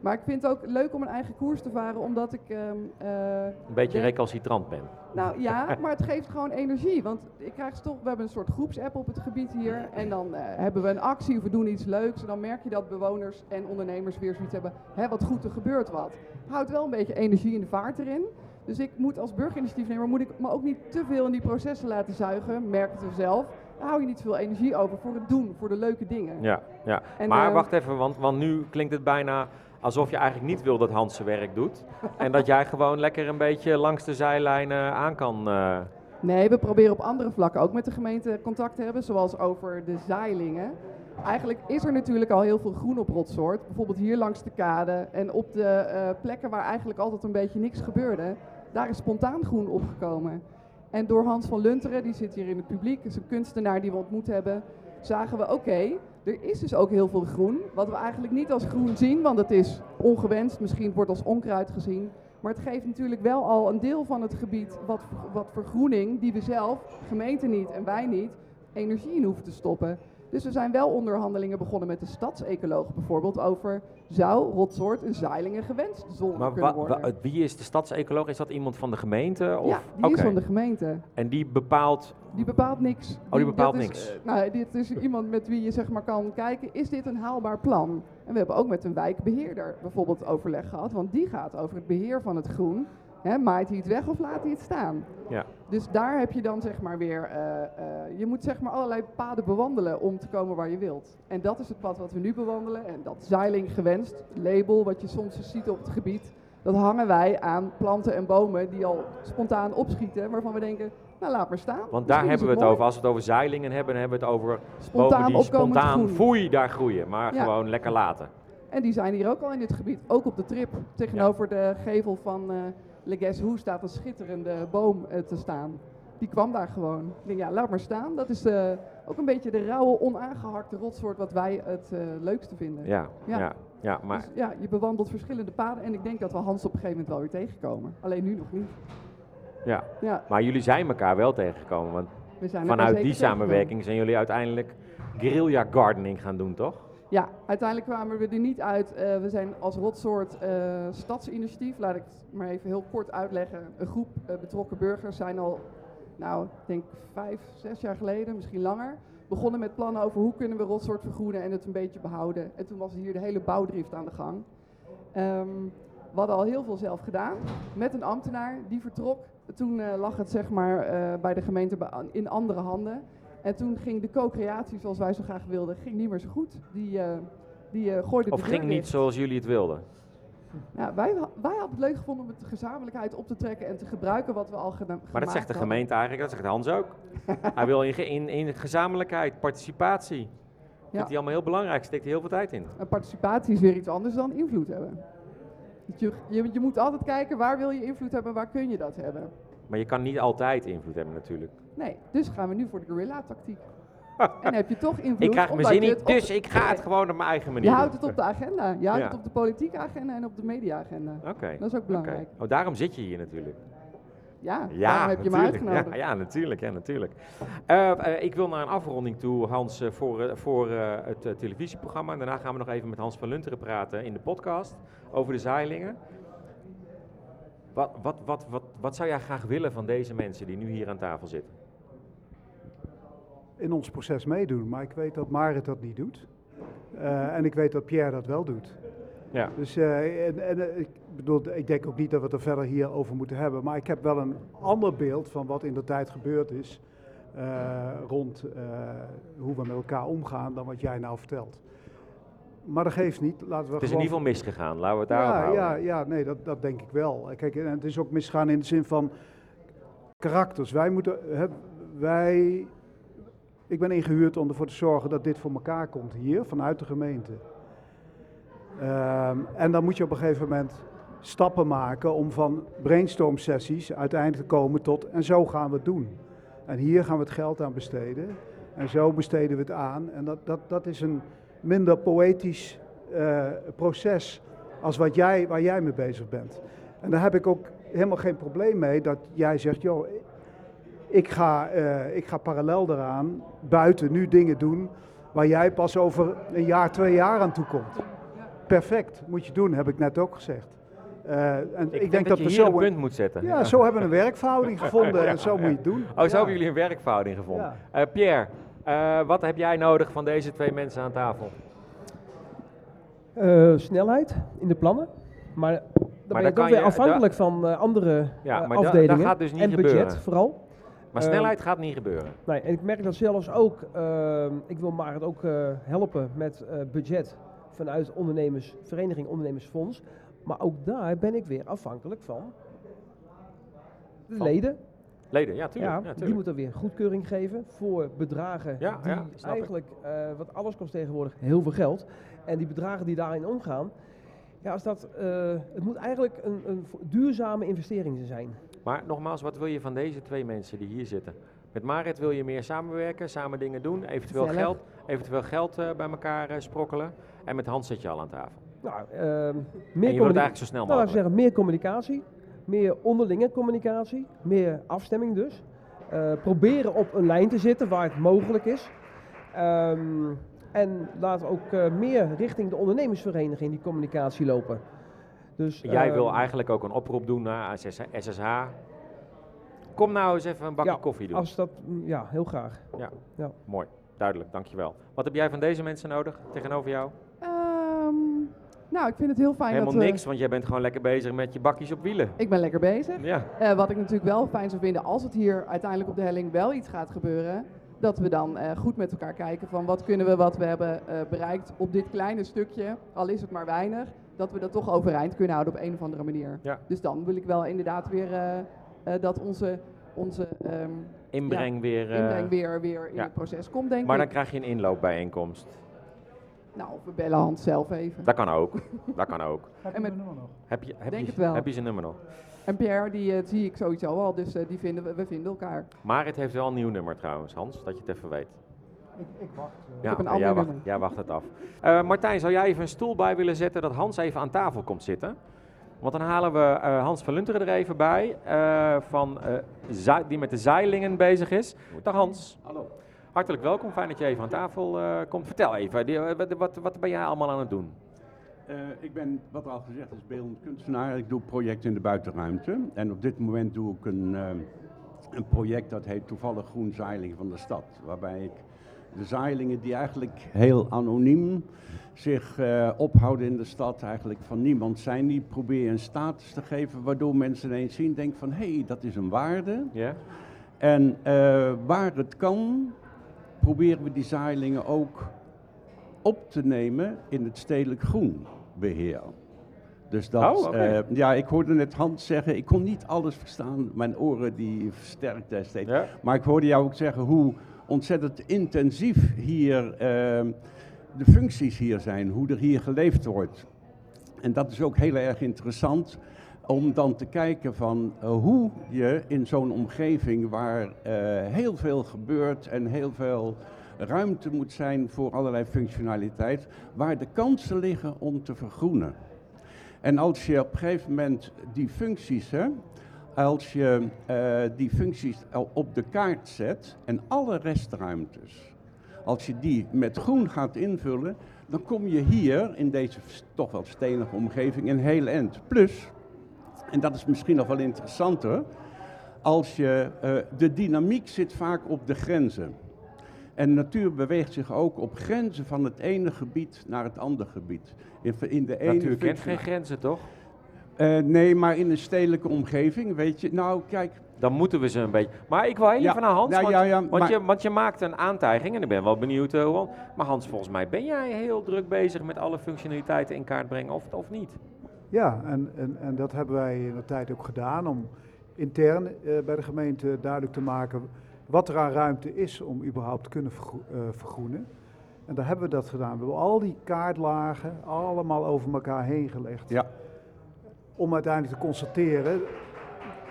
S2: Maar ik vind het ook leuk om een eigen koers te varen, omdat ik ehm, eh,
S1: Een beetje
S2: denk-
S1: recalcitrant ben.
S2: nou [laughs] ja, maar het geeft gewoon energie. Want ik krijg toch, we hebben een soort groepsapp op het gebied hier. En dan hebben we een actie of we doen iets leuks. En dan merk je dat bewoners en ondernemers weer zoiets hebben. Hé, wat goed, er gebeurt wat. Houdt wel een beetje energie in de vaart erin. Dus ik moet als burgerinitiatiefnemer moet ik me ook niet te veel in die processen laten zuigen. Merken we zelf. Hou je niet veel energie over voor het doen, voor de leuke dingen.
S1: Ja, ja.
S2: En,
S1: maar
S2: eh,
S1: wacht even, want, want nu klinkt het bijna alsof je eigenlijk niet wil dat Hans zijn werk doet. en dat jij gewoon lekker een beetje langs de zijlijnen aan kan. eh,
S2: Nee, we proberen op andere vlakken ook met de gemeente contact te hebben, zoals over de zeilingen. Eigenlijk is er natuurlijk al heel veel groen op Rotsoort. Bijvoorbeeld hier langs de kade en op de eh, plekken waar eigenlijk altijd een beetje niks gebeurde. Daar is spontaan groen opgekomen. En door Hans van Lunteren, die zit hier in het publiek, is een kunstenaar die we ontmoet hebben, zagen we oké, er is dus ook heel veel groen. Wat we eigenlijk niet als groen zien, want het is ongewenst, misschien wordt als onkruid gezien. Maar het geeft natuurlijk wel al een deel van het gebied wat, wat vergroening, die we zelf, gemeente niet en wij niet, energie in hoeven te stoppen. Dus we zijn wel onderhandelingen begonnen met de stadsecoloog bijvoorbeeld over zou Rotsoort een Zeilingen gewenst
S1: maar
S2: kunnen worden.
S1: wa- wie is de stadsecoloog? Is dat iemand van de gemeente? Of?
S2: ja, die is van de gemeente.
S1: En die bepaalt.
S2: Die bepaalt niks.
S1: Oh, die bepaalt
S2: dat is,
S1: niks.
S2: eh, nou, dit is iemand met wie je zeg maar kan kijken, is dit een haalbaar plan? En we hebben ook met een wijkbeheerder bijvoorbeeld overleg gehad, want die gaat over het beheer van het groen. Hè, maait hij het weg of laat hij het staan?
S1: Ja.
S2: Dus daar heb je dan zeg maar weer, eh, eh, je moet zeg maar allerlei paden bewandelen om te komen waar je wilt. En dat is het pad wat we nu bewandelen. En dat zeiling gewenst, label wat je soms ziet op het gebied, dat hangen wij aan planten en bomen die al spontaan opschieten, waarvan we denken, nou laat maar staan.
S1: Want daar hebben we het
S2: mooi.
S1: over. Als we het over zeilingen hebben, dan hebben we het over
S2: Spontaan
S1: bomen die spontaan foei daar groeien. Maar
S2: Ja.
S1: gewoon lekker laten.
S2: En die zijn hier ook al in dit gebied, ook op de trip. Tegenover de gevel van eh Le Guess Hoe staat een schitterende boom eh, te staan. Die kwam daar gewoon. Ik denk, ja, laat maar staan. Dat is eh, ook een beetje de rauwe, onaangehakte rotsoort wat wij het eh, leukste vinden.
S1: Ja, ja.
S2: Ja.
S1: ja, maar
S2: Dus ja, je bewandelt verschillende paden en ik denk dat we Hans op een gegeven moment wel weer tegenkomen. Alleen nu nog niet.
S1: ja.
S2: Ja,
S1: Maar jullie zijn elkaar wel tegengekomen. Want vanuit die samenwerking zijn jullie uiteindelijk guerrilla gardening gaan doen, toch?
S2: Ja, uiteindelijk kwamen we er niet uit. Eh, we zijn als rotsoort eh, stadsinitiatief, laat ik het maar even heel kort uitleggen. Een groep eh, betrokken burgers zijn al, nou, ik denk vijf, zes jaar geleden, misschien langer, begonnen met plannen over hoe kunnen we rotsoort vergroenen en het een beetje behouden. En toen was hier de hele bouwdrift aan de gang. Ehm, we hadden al heel veel zelf gedaan met een ambtenaar die vertrok. Toen lag het zeg maar bij de gemeente in andere handen. En toen ging de co-creatie zoals wij zo graag wilden, ging niet meer zo goed. Die, eh die gooide
S1: Of
S2: de
S1: ging niet zoals jullie het wilden?
S2: Ja, wij, wij hadden het leuk gevonden om het de gezamenlijkheid op te trekken en te gebruiken wat we al gedaan
S1: Maar dat zegt de gemeente eigenlijk, dat zegt Hans ook. [laughs] hij wil in, in, in gezamenlijkheid, participatie.
S2: Ja.
S1: Vindt hij allemaal heel belangrijk, steekt hij heel veel tijd in.
S2: En participatie is weer iets anders dan invloed hebben. Je, je, je moet altijd kijken waar wil je invloed hebben, waar kun je dat hebben.
S1: Maar je kan niet altijd invloed hebben natuurlijk.
S2: Nee, dus gaan we nu voor de guerrilla-tactiek. [laughs] en heb je toch invloed.
S1: Ik krijg mijn zin niet, dus
S2: de-
S1: ik ga het [laughs] gewoon op mijn eigen manier
S2: Je houdt het op de agenda. Je houdt
S1: Ja.
S2: het op de politieke agenda en op de media-agenda.
S1: Oké.
S2: Dat is ook belangrijk.
S1: Oh, daarom zit je hier natuurlijk.
S2: Ja,
S1: Ja,
S2: daarom heb je me uitgenodigd.
S1: Ja, ja, natuurlijk. Ja, natuurlijk. Eh, eh, ik wil naar een afronding toe, Hans, eh, voor, voor het televisieprogramma. En daarna gaan we nog even met Hans van Lunteren praten in de podcast over de zeilingen. Wat, wat, wat, wat, wat zou jij graag willen van deze mensen die nu hier aan tafel zitten?
S3: in ons proces meedoen. Maar ik weet dat Marit dat niet doet. Eh, en ik weet dat Pierre dat wel doet.
S1: Ja.
S3: Dus eh, en, en, eh, ik bedoel, ik denk ook niet dat we het er verder hier over moeten hebben. Maar ik heb wel een ander beeld van wat in de tijd gebeurd is. rond hoe we met elkaar omgaan dan wat jij nou vertelt. Maar dat geeft niet. Laten we
S1: Het is in ieder geval misgegaan, laten we het daarop
S3: ja,
S1: houden.
S3: ja, ja, nee, dat, dat denk ik wel. Kijk, en het is ook misgaan in de zin van karakters. Wij moeten, hè, wij, ik ben ingehuurd om ervoor te zorgen dat dit voor elkaar komt hier, vanuit de gemeente. Ehm, en dan moet je op een gegeven moment stappen maken om van brainstorm sessies uiteindelijk te komen tot en zo gaan we het doen. En hier gaan we het geld aan besteden en zo besteden we het aan. En dat, dat, dat is een minder poëtisch eh, proces als wat jij, waar jij mee bezig bent. En daar heb ik ook helemaal geen probleem mee dat jij zegt, joh, ik ga, eh, ik ga parallel daaraan buiten nu dingen doen waar jij pas over een jaar, twee jaar aan toe komt. Perfect, moet je doen, heb ik net ook gezegd. Eh, en
S1: Ik, denk dat, je
S3: zo
S1: een punt moet zetten.
S3: ja, zo hebben we een werkverhouding gevonden en zo [laughs] moet je het doen.
S1: Oh, zo
S3: Ja.
S1: hebben jullie een werkverhouding gevonden. Pierre, eh, wat heb jij nodig van deze twee mensen aan tafel?
S4: Eh, snelheid in de plannen. Maar dan ben
S1: dan
S4: je weer afhankelijk van eh, andere
S1: Ja, maar da-
S4: afdelingen.
S1: dat gaat dus niet
S4: en budget vooral.
S1: Maar
S4: Ehm,
S1: snelheid gaat niet gebeuren.
S4: Nee, en ik merk dat zelfs ook, ehm, ik wil Marit ook helpen met budget vanuit ondernemersvereniging Ondernemersfonds. Maar ook daar ben ik weer afhankelijk van de
S1: Van?
S4: leden.
S1: Leden, ja, tuurlijk.
S4: Ja,
S1: Ja,
S4: die moeten weer goedkeuring geven voor bedragen
S1: Ja,
S4: die
S1: ja,
S4: eigenlijk, eh, wat alles kost tegenwoordig, heel veel geld. En die bedragen die daarin omgaan, ja, als dat, eh, het moet eigenlijk een, een duurzame investering zijn.
S1: Maar nogmaals, wat wil je van deze twee mensen die hier zitten? Met Marit wil je meer samenwerken, samen dingen doen, eventueel geld, eventueel geld eh, bij elkaar sprokkelen. En met Hans zit je al aan tafel.
S4: Nou, ehm,
S1: En
S4: meer
S1: je wilt het eigenlijk zo snel
S4: Nou,
S1: mogelijk.
S4: zeggen, meer communicatie, meer onderlinge communicatie, meer afstemming dus. Eh, proberen op een lijn te zitten waar het mogelijk is. Ehm, en laten we ook eh, meer richting de ondernemersvereniging die communicatie lopen. Dus,
S1: Jij wil
S4: ehm,
S1: eigenlijk ook een oproep doen naar SSH. Kom nou eens even een bakje
S4: Ja,
S1: koffie doen.
S4: Als dat, mm, ja, heel graag.
S1: Mooi, duidelijk, dankjewel. Wat heb jij van deze mensen nodig tegenover jou?
S2: Nou, ik vind het heel fijn
S1: Helemaal
S2: dat we...
S1: niks, want jij bent gewoon lekker bezig met je bakjes op wielen.
S2: Ik ben lekker bezig.
S1: Ja,
S2: Eh, wat ik natuurlijk wel fijn zou vinden, als het hier uiteindelijk op de helling wel iets gaat gebeuren, dat we dan eh, goed met elkaar kijken van wat kunnen we, wat we hebben eh, bereikt op dit kleine stukje, al is het maar weinig, dat we dat toch overeind kunnen houden op een of andere manier.
S1: Ja.
S2: Dus dan wil ik wel inderdaad weer eh, eh, dat onze, onze ehm,
S1: inbreng weer. eh,
S2: inbreng weer, weer in
S1: ja.
S2: het proces komt, denk
S1: maar dan
S2: ik.
S1: krijg je een inloopbijeenkomst.
S2: Nou, we bellen Hans zelf even.
S1: Dat kan ook. Dat kan ook.
S3: Heb
S2: En met-
S3: je er nog?
S1: Heb je, heb
S2: Denk
S1: je,
S2: het wel.
S1: Heb je zijn nummer nog?
S2: En Pierre, die eh, zie ik sowieso al, dus eh, die vinden we, we vinden elkaar.
S1: Marit heeft wel een nieuw nummer trouwens, Hans, dat je het even weet.
S3: Ik, ik wacht. eh.
S1: Ja,
S2: heb een
S1: jij, wacht,
S2: nummer.
S1: jij wacht het af. Eh, Martijn, zou jij even een stoel bij willen zetten dat Hans even aan tafel komt zitten? Want dan halen we eh, Hans van Lunteren er even bij, eh, van, eh, die met de zeilingen bezig is. Dag Hans.
S5: Hallo.
S1: Hartelijk welkom, fijn dat je even aan tafel eh, komt. Vertel even, die, eh, wat, wat, wat ben jij allemaal aan het doen?
S5: Eh, ik ben, wat er al gezegd is, beeldend kunstenaar. Ik doe projecten in de buitenruimte. En op dit moment doe ik een, een project dat heet toevallig Groen Zeiling van de Stad. Waarbij ik de zeilingen die eigenlijk heel anoniem zich ophouden in de stad, eigenlijk van niemand zijn, die probeer een status te geven waardoor mensen ineens zien, denken van hé, hey, dat is een waarde.
S1: Ja?
S5: En waar het kan, proberen we die zeilingen ook op te nemen in het stedelijk groenbeheer. Dus dat,
S1: Oh,
S5: eh, ja, ik hoorde net Hans zeggen, ik kon niet alles verstaan, mijn oren die versterkten steeds.
S1: Ja?
S5: Maar ik hoorde jou ook zeggen hoe ontzettend intensief hier eh, de functies hier zijn, hoe er hier geleefd wordt. En dat is ook heel erg interessant om dan te kijken van eh, hoe je in zo'n omgeving waar eh, heel veel gebeurt en heel veel ruimte moet zijn voor allerlei functionaliteit, waar de kansen liggen om te vergroenen. En als je op een gegeven moment die functies, hè, als je eh, die functies op de kaart zet en alle restruimtes, als je die met groen gaat invullen, dan kom je hier in deze toch wel stenige omgeving een heel eind. Plus, en dat is misschien nog wel interessanter, als je, eh, de dynamiek zit vaak op de grenzen. En natuur beweegt zich ook op grenzen van het ene gebied naar het andere gebied. In, in de ene
S1: Natuur kent geen grenzen, toch?
S5: Eh, nee, maar in een stedelijke omgeving, weet je. Nou, kijk,
S1: Dan moeten we ze een beetje. Maar ik wil heel
S5: Ja,
S1: even naar Hans.
S5: nou,
S1: want,
S5: ja, ja,
S1: want,
S5: maar-
S1: je, want je maakt een aantijging en ik ben wel benieuwd. hoe- maar Hans, volgens mij ben jij heel druk bezig met alle functionaliteiten in kaart brengen, of, of niet?
S3: Ja, en, en, en dat hebben wij in de tijd ook gedaan om intern eh, bij de gemeente duidelijk te maken wat er aan ruimte is om überhaupt te kunnen vergro- eh, vergroenen. En daar hebben we dat gedaan. We hebben al die kaartlagen allemaal over elkaar heen gelegd.
S5: ja,
S3: Om uiteindelijk te constateren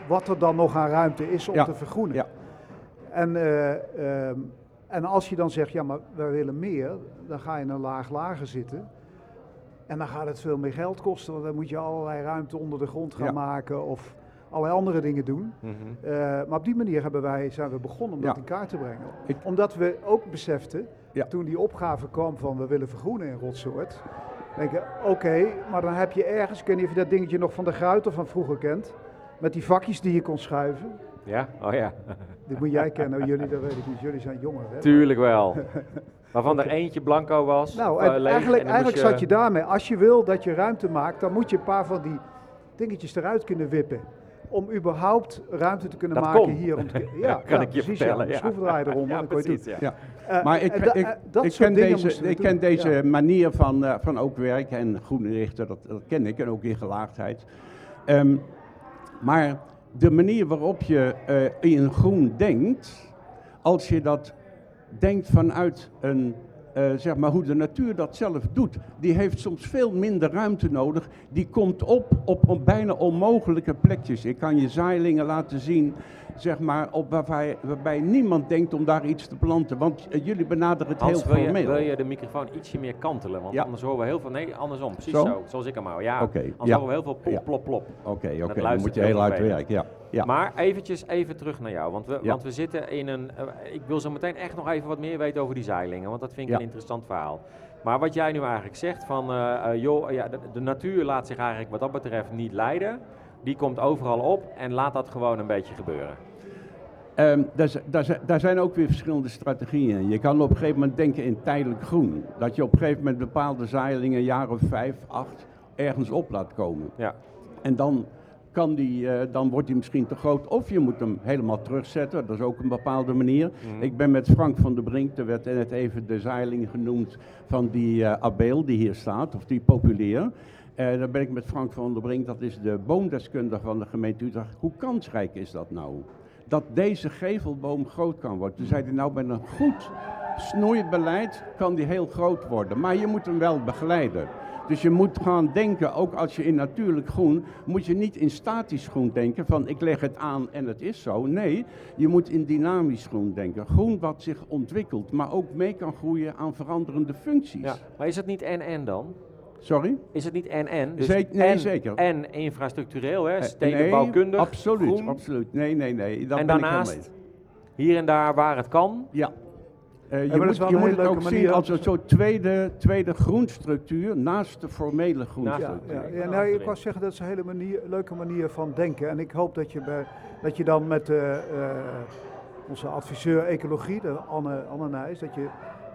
S3: wat er dan nog aan ruimte is om
S5: Ja,
S3: te vergroenen.
S5: ja.
S3: En, eh, ehm, en als je dan zegt, ja maar wij willen meer, dan ga je in een laag lager zitten. En dan gaat het veel meer geld kosten, want dan moet je allerlei ruimte onder de grond gaan
S5: Ja.
S3: maken of allerlei andere dingen doen.
S1: Mhm.
S3: Eh, maar op die manier hebben wij, zijn we begonnen om dat
S5: Ja.
S3: in kaart te brengen.
S5: Ik-
S3: Omdat we ook beseften,
S5: Ja.
S3: toen die opgave kwam van we willen vergroenen in Rotsoort. Denken, oké, maar dan heb je ergens, ik weet niet of je dat dingetje nog van de Gruiter van vroeger kent. Met die vakjes die je kon schuiven.
S1: Ja? Oh ja.
S3: Dit moet jij kennen, jullie, dat weet ik niet. Jullie zijn jonger, hè?
S1: Tuurlijk wel. [laughs] Waarvan er eentje blanco was.
S3: Nou, en
S1: eh, leeg,
S3: eigenlijk,
S1: en
S3: eigenlijk zat je daarmee. Als je wil dat je ruimte maakt, dan moet je een paar van die dingetjes eruit kunnen wippen. Om überhaupt ruimte te kunnen
S1: Dat
S3: maken
S1: kon.
S3: hier. Om te, [laughs] ja,
S1: Kan
S3: ja,
S1: ik je
S3: precies,
S1: vertellen,
S3: Ja, schroevendraaier eronder, [laughs]
S1: Ja,
S3: dan kon je het
S1: precies,
S3: doen.
S1: ja.
S5: ja.
S3: Eh,
S5: Maar ik,
S3: en da-
S5: ik,
S3: eh, dat
S5: ik
S3: soort
S5: ken
S3: dingen
S5: deze, ik ken deze
S3: Ja.
S5: manier van, eh, van ook werken en groen inrichten, dat, dat ken ik en ook in gelaagdheid. Ehm, maar de manier waarop je eh, in groen denkt, als je dat denkt vanuit een, eh, zeg maar hoe de natuur dat zelf doet, die heeft soms veel minder ruimte nodig. Die komt op op, op bijna onmogelijke plekjes. Ik kan je zaailingen laten zien, zeg maar, op waarbij, waarbij niemand denkt om daar iets te planten. Want eh, jullie benaderen het
S1: Hans,
S5: heel
S1: je,
S5: formeel.
S1: wil je de microfoon ietsje meer kantelen? Want
S5: Ja.
S1: anders horen we heel veel... Nee, andersom. Precies
S5: Zo?
S1: zo. Zoals ik hem hou. Ja, anders
S5: ja.
S1: horen we heel veel plop, plop, plop.
S5: Oké, oké, dan
S1: luistert
S5: moet je
S1: heel
S5: hard werken. Ja. Ja.
S1: Maar eventjes even terug naar jou. Want we,
S5: Ja.
S1: want we zitten in een... eh, ik wil zo meteen echt nog even wat meer weten over die zeilingen. Want dat vind ik een interessant verhaal. Maar wat jij nu eigenlijk zegt van... eh, eh, joh, ja, de, de natuur laat zich eigenlijk wat dat betreft niet leiden. Die komt overal op en laat dat gewoon een beetje gebeuren.
S5: Ehm, daar, daar, zijn ook weer verschillende strategieën in. Je kan op een gegeven moment denken in tijdelijk groen. Dat je op een gegeven moment bepaalde zaailingen, een jaar of vijf, acht, ergens op laat komen.
S1: Ja.
S5: En dan, kan die, eh, dan wordt die misschien te groot. Of je moet hem helemaal terugzetten. Dat is ook een bepaalde manier.
S1: Mhm.
S5: Ik ben met Frank van der Brink, er werd net even de zeiling genoemd van die eh abeel die hier staat, of die populair. Eh daar ben ik met Frank van der Brink, dat is de boomdeskundige van de gemeente Utrecht. Hoe kansrijk is dat nou? Dat deze gevelboom groot kan worden. Toen zei hij nou met een goed snoeibeleid kan die heel groot worden. Maar je moet hem wel begeleiden. Dus je moet gaan denken, ook als je in natuurlijk groen, moet je niet in statisch groen denken van ik leg het aan en het is zo. Nee, je moet in dynamisch groen denken. Groen wat zich ontwikkelt, maar ook mee kan groeien aan veranderende functies.
S1: ja. Maar is het niet en-en dan?
S5: Sorry?
S1: Is het niet en-en? Dus
S5: Zeker- nee,
S1: en,
S5: zeker.
S1: En infrastructureel, hè?
S5: Eh,
S1: stedenbouwkundig,
S5: nee, absoluut,
S1: groen.
S5: absoluut. Nee, nee, nee. Dat
S1: en
S5: ben ik
S1: daarnaast,
S5: helemaal
S1: hier en daar waar het kan,
S5: Ja. Eh, je
S3: maar dat
S5: moet,
S3: is wel
S5: je
S3: een
S5: moet
S3: hele
S5: het
S3: leuke
S5: ook
S3: manier
S5: zien als een soort tweede, tweede groenstructuur naast de formele groenstructuur.
S3: Ja,
S1: Ik
S3: ja,
S1: ben
S3: nou, ik wou zeggen dat is een hele manier, leuke manier van denken. En ik hoop dat je, bij, dat je dan met eh, eh, onze adviseur ecologie, de Anne, Anne Nijs, dat je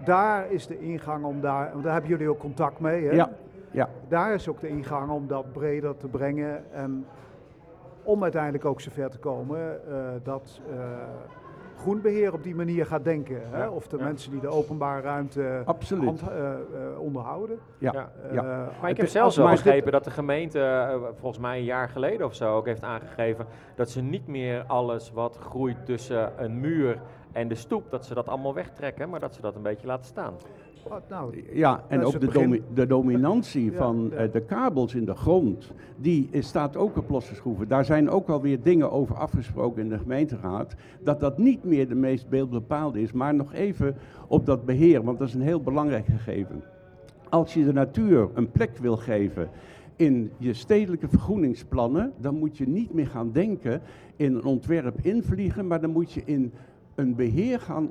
S3: daar is de ingang om daar, want daar hebben jullie ook contact mee. Hè?
S5: Ja, ja.
S3: Daar is ook de ingang om dat breder te brengen en om uiteindelijk ook zover te komen eh, dat eh, groenbeheer op die manier gaat denken. Hè?
S1: Ja,
S3: Of de
S1: ja.
S3: mensen die de openbare ruimte hand- eh, eh, onderhouden.
S5: Ja.
S3: Eh,
S1: Maar ik heb zelfs wel begrepen dat de gemeente, eh, volgens mij een jaar geleden of zo, ook heeft aangegeven dat ze niet meer alles wat groeit tussen een muur en de stoep, dat ze dat allemaal wegtrekken, maar dat ze dat een beetje laten staan.
S3: Nou,
S5: Ja, en ook de, domi- de dominantie [laughs] van
S3: ja.
S5: eh, de kabels in de grond, die staat ook op losse schroeven. Daar zijn ook alweer dingen over afgesproken in de gemeenteraad, dat dat niet meer de meest beeldbepaalde is, maar nog even op dat beheer, want dat is een heel belangrijk gegeven. Als je de natuur een plek wil geven in je stedelijke vergroeningsplannen, dan moet je niet meer gaan denken in een ontwerp invliegen, maar dan moet je in een beheer gaan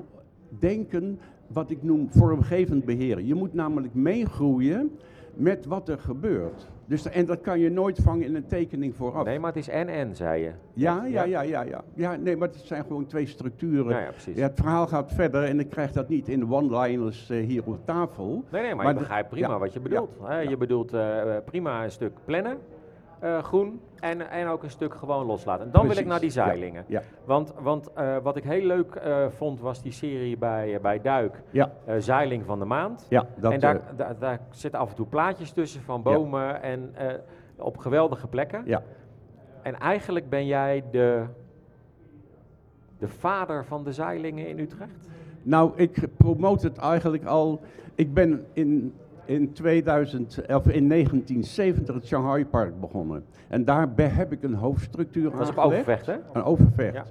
S5: denken wat ik noem vormgevend beheer. Je moet namelijk meegroeien met wat er gebeurt. Dus, en dat kan je nooit vangen in een tekening vooraf.
S1: Nee, maar het is en-en, zei je.
S5: Ja, ja, ja, ja, ja. Ja, nee, maar het zijn gewoon twee structuren.
S1: Ja, ja, precies.
S5: Ja, het verhaal gaat verder en ik krijg dat niet in one-liners eh, hier op tafel.
S1: Nee, nee, maar,
S5: Maar
S1: ik begrijp prima
S5: ja,
S1: wat je bedoelt. Je bedoelt eh, eh, prima een stuk plannen, groen en, en ook een stuk gewoon loslaten. En dan wil ik naar die zeilingen.
S5: Ja,
S1: Want, want eh, wat ik heel leuk eh, vond was die serie bij, eh, bij Duik,
S5: ja,
S1: Zeiling van de Maand.
S5: ja. Dat,
S1: en daar, daar, daar zitten af en toe plaatjes tussen van bomen en op geweldige plekken.
S5: ja.
S1: En eigenlijk ben jij de, de vader van de zeilingen in Utrecht?
S5: Nou, ik promote het eigenlijk al. Ik ben in, in, 2000, of in 1970 het Shanghai Park begonnen. En daarbij heb ik een hoofdstructuur
S1: Dat is op. Overvecht, hè?
S5: Een overvecht.
S1: Ja.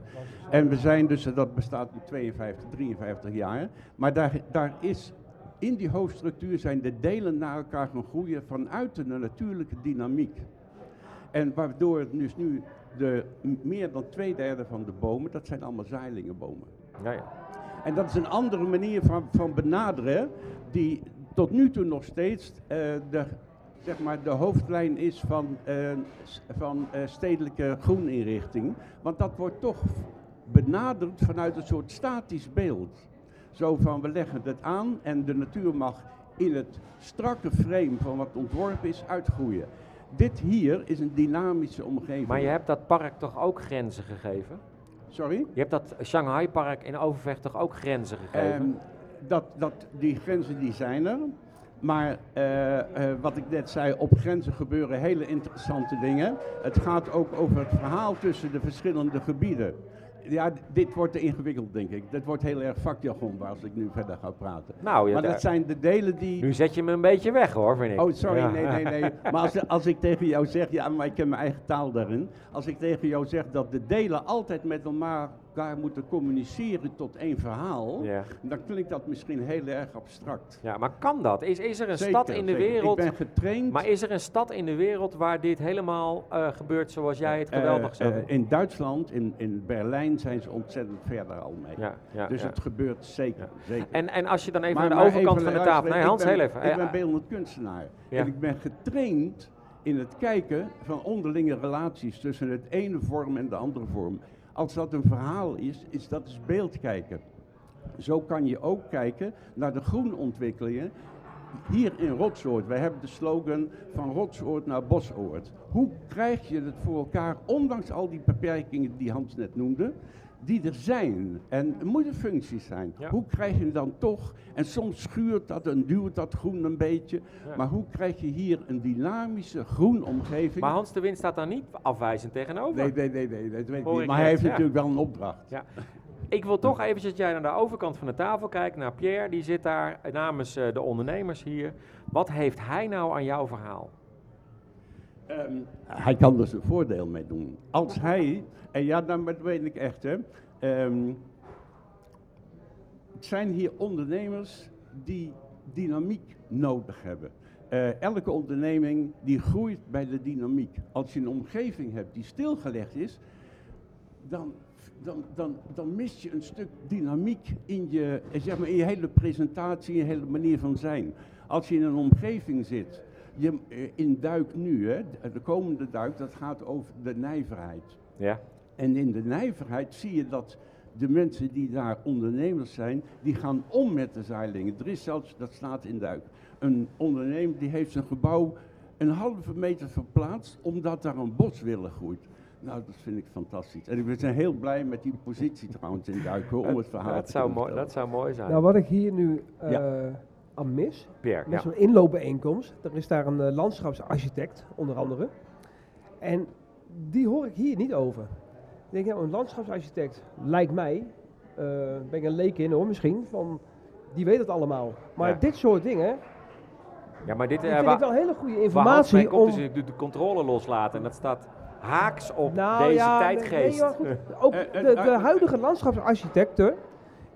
S5: En we zijn dus, dat bestaat nu 52, 53 jaar. Maar daar, daar is, in die hoofdstructuur zijn de delen naar elkaar gaan groeien vanuit de natuurlijke dynamiek. En waardoor dus nu de, meer dan twee derde van de bomen, dat zijn allemaal zeilingenbomen.
S1: Ja, ja.
S5: En dat is een andere manier van, van benaderen, die tot nu toe nog steeds eh, de, zeg maar, de hoofdlijn is van, eh, van eh, stedelijke groeninrichting. Want dat wordt toch benaderd vanuit een soort statisch beeld. Zo van we leggen het aan en de natuur mag in het strakke frame van wat ontworpen is uitgroeien. Dit hier is een dynamische omgeving.
S1: Maar je hebt dat park toch ook grenzen gegeven?
S5: Sorry?
S1: Je hebt dat Shanghai Park in Overvecht toch ook grenzen gegeven?
S5: Ehm, dat, dat, die grenzen die zijn er. Maar eh, eh, wat ik net zei, op grenzen gebeuren hele interessante dingen. Het gaat ook over het verhaal tussen de verschillende gebieden. Ja, dit wordt te ingewikkeld, denk ik. Dit wordt heel erg vakjargon als ik nu verder ga praten.
S1: nou, ja,
S5: maar dat zijn de delen die...
S1: nu zet je me een beetje weg hoor, vind ik.
S5: Oh, sorry,
S1: Ja.
S5: nee, nee, nee. [laughs] Maar als, als ik tegen jou zeg, ja, maar ik heb mijn eigen taal daarin. Als ik tegen jou zeg dat de delen altijd met elkaar moeten communiceren tot één verhaal,
S1: Ja.
S5: dan klinkt dat misschien heel erg abstract.
S1: ja, maar kan dat? Is, is er een
S5: Zeker,
S1: stad in de
S5: zeker.
S1: wereld...
S5: Ik ben getraind.
S1: Maar is er een stad in de wereld waar dit helemaal eh, gebeurt zoals jij het
S5: eh,
S1: geweldig zou
S5: eh, in Duitsland, in, in Berlijn, zijn ze ontzettend verder al mee.
S1: ja, ja,
S5: dus het gebeurt zeker. Zeker.
S1: En, en als je dan even
S5: Maar-
S1: naar de overkant van de tafel... Nee, Hans,
S5: ben,
S1: heel even.
S5: Ik ben beeldend kunstenaar. En ik ben getraind in het kijken van onderlinge relaties tussen het ene vorm en de andere vorm. Als dat een verhaal is, is dat dus beeld kijken. Zo kan je ook kijken naar de groenontwikkelingen. Hier in Rotsoord, wij hebben de slogan van Rotsoord naar Bosoord. Hoe krijg je het voor elkaar, ondanks al die beperkingen die Hans net noemde, die er zijn en er moeten functies zijn.
S1: Ja.
S5: Hoe krijg je dan toch, en soms schuurt dat en duwt dat groen een beetje,
S1: Ja.
S5: maar hoe krijg je hier een dynamische groenomgeving?
S1: Maar Hans de Wind staat daar niet afwijzend tegenover.
S5: Nee, nee, nee, nee, dat weet ik niet. Maar hij heeft
S1: ja.
S5: natuurlijk wel een opdracht.
S1: Ja. Ik wil toch eventjes dat jij naar de overkant van de tafel kijkt, naar Pierre. Die zit daar namens eh, de ondernemers hier. Wat heeft hij nou aan jouw verhaal?
S5: Ehm, hij kan er zijn voordeel mee doen. Als hij, en ja, dan weet ik echt, hè. ehm, het zijn hier ondernemers die dynamiek nodig hebben. Eh, elke onderneming die groeit bij de dynamiek. Als je een omgeving hebt die stilgelegd is, dan, dan, dan, dan mis je een stuk dynamiek in je, eh, zeg maar, in je hele presentatie, in je hele manier van zijn. Als je in een omgeving zit, je, eh, in duik nu, hè, de- de komende duik, dat gaat over de nijverheid.
S1: Ja,
S5: En in de nijverheid zie je dat de mensen die daar ondernemers zijn, die gaan om met de zeilingen. Er is zelfs, dat staat in duik, een ondernemer die heeft zijn gebouw een halve meter verplaatst, omdat daar een boswille groeit. Nou, dat vind ik fantastisch. En ik ben heel blij met die positie trouwens in Duik, hoor, om het verhaal
S1: dat
S5: te
S1: zou, mooi, dat zou mooi zijn.
S4: Nou, wat ik hier nu eh,
S5: Ja.
S4: Aan mis,
S1: Pierre,
S4: met
S1: ja.
S4: zo'n inloopbijeenkomst, er is daar een eh, landschapsarchitect, onder andere. En die hoor ik hier niet over. Ik denk, nou, een landschapsarchitect lijkt mij, eh, ben ik een leek in hoor misschien, van, die weet het allemaal. Maar
S1: Ja.
S4: dit soort dingen,
S1: ja, maar dit eh,
S4: vind ik wel hele goede
S1: waar
S4: informatie
S1: komt
S4: om...
S1: is de, de controle loslaten. En dat staat haaks op
S4: Nou
S1: deze
S4: ja,
S1: tijdgeest.
S4: nee, ook [laughs] de, de huidige landschapsarchitecten,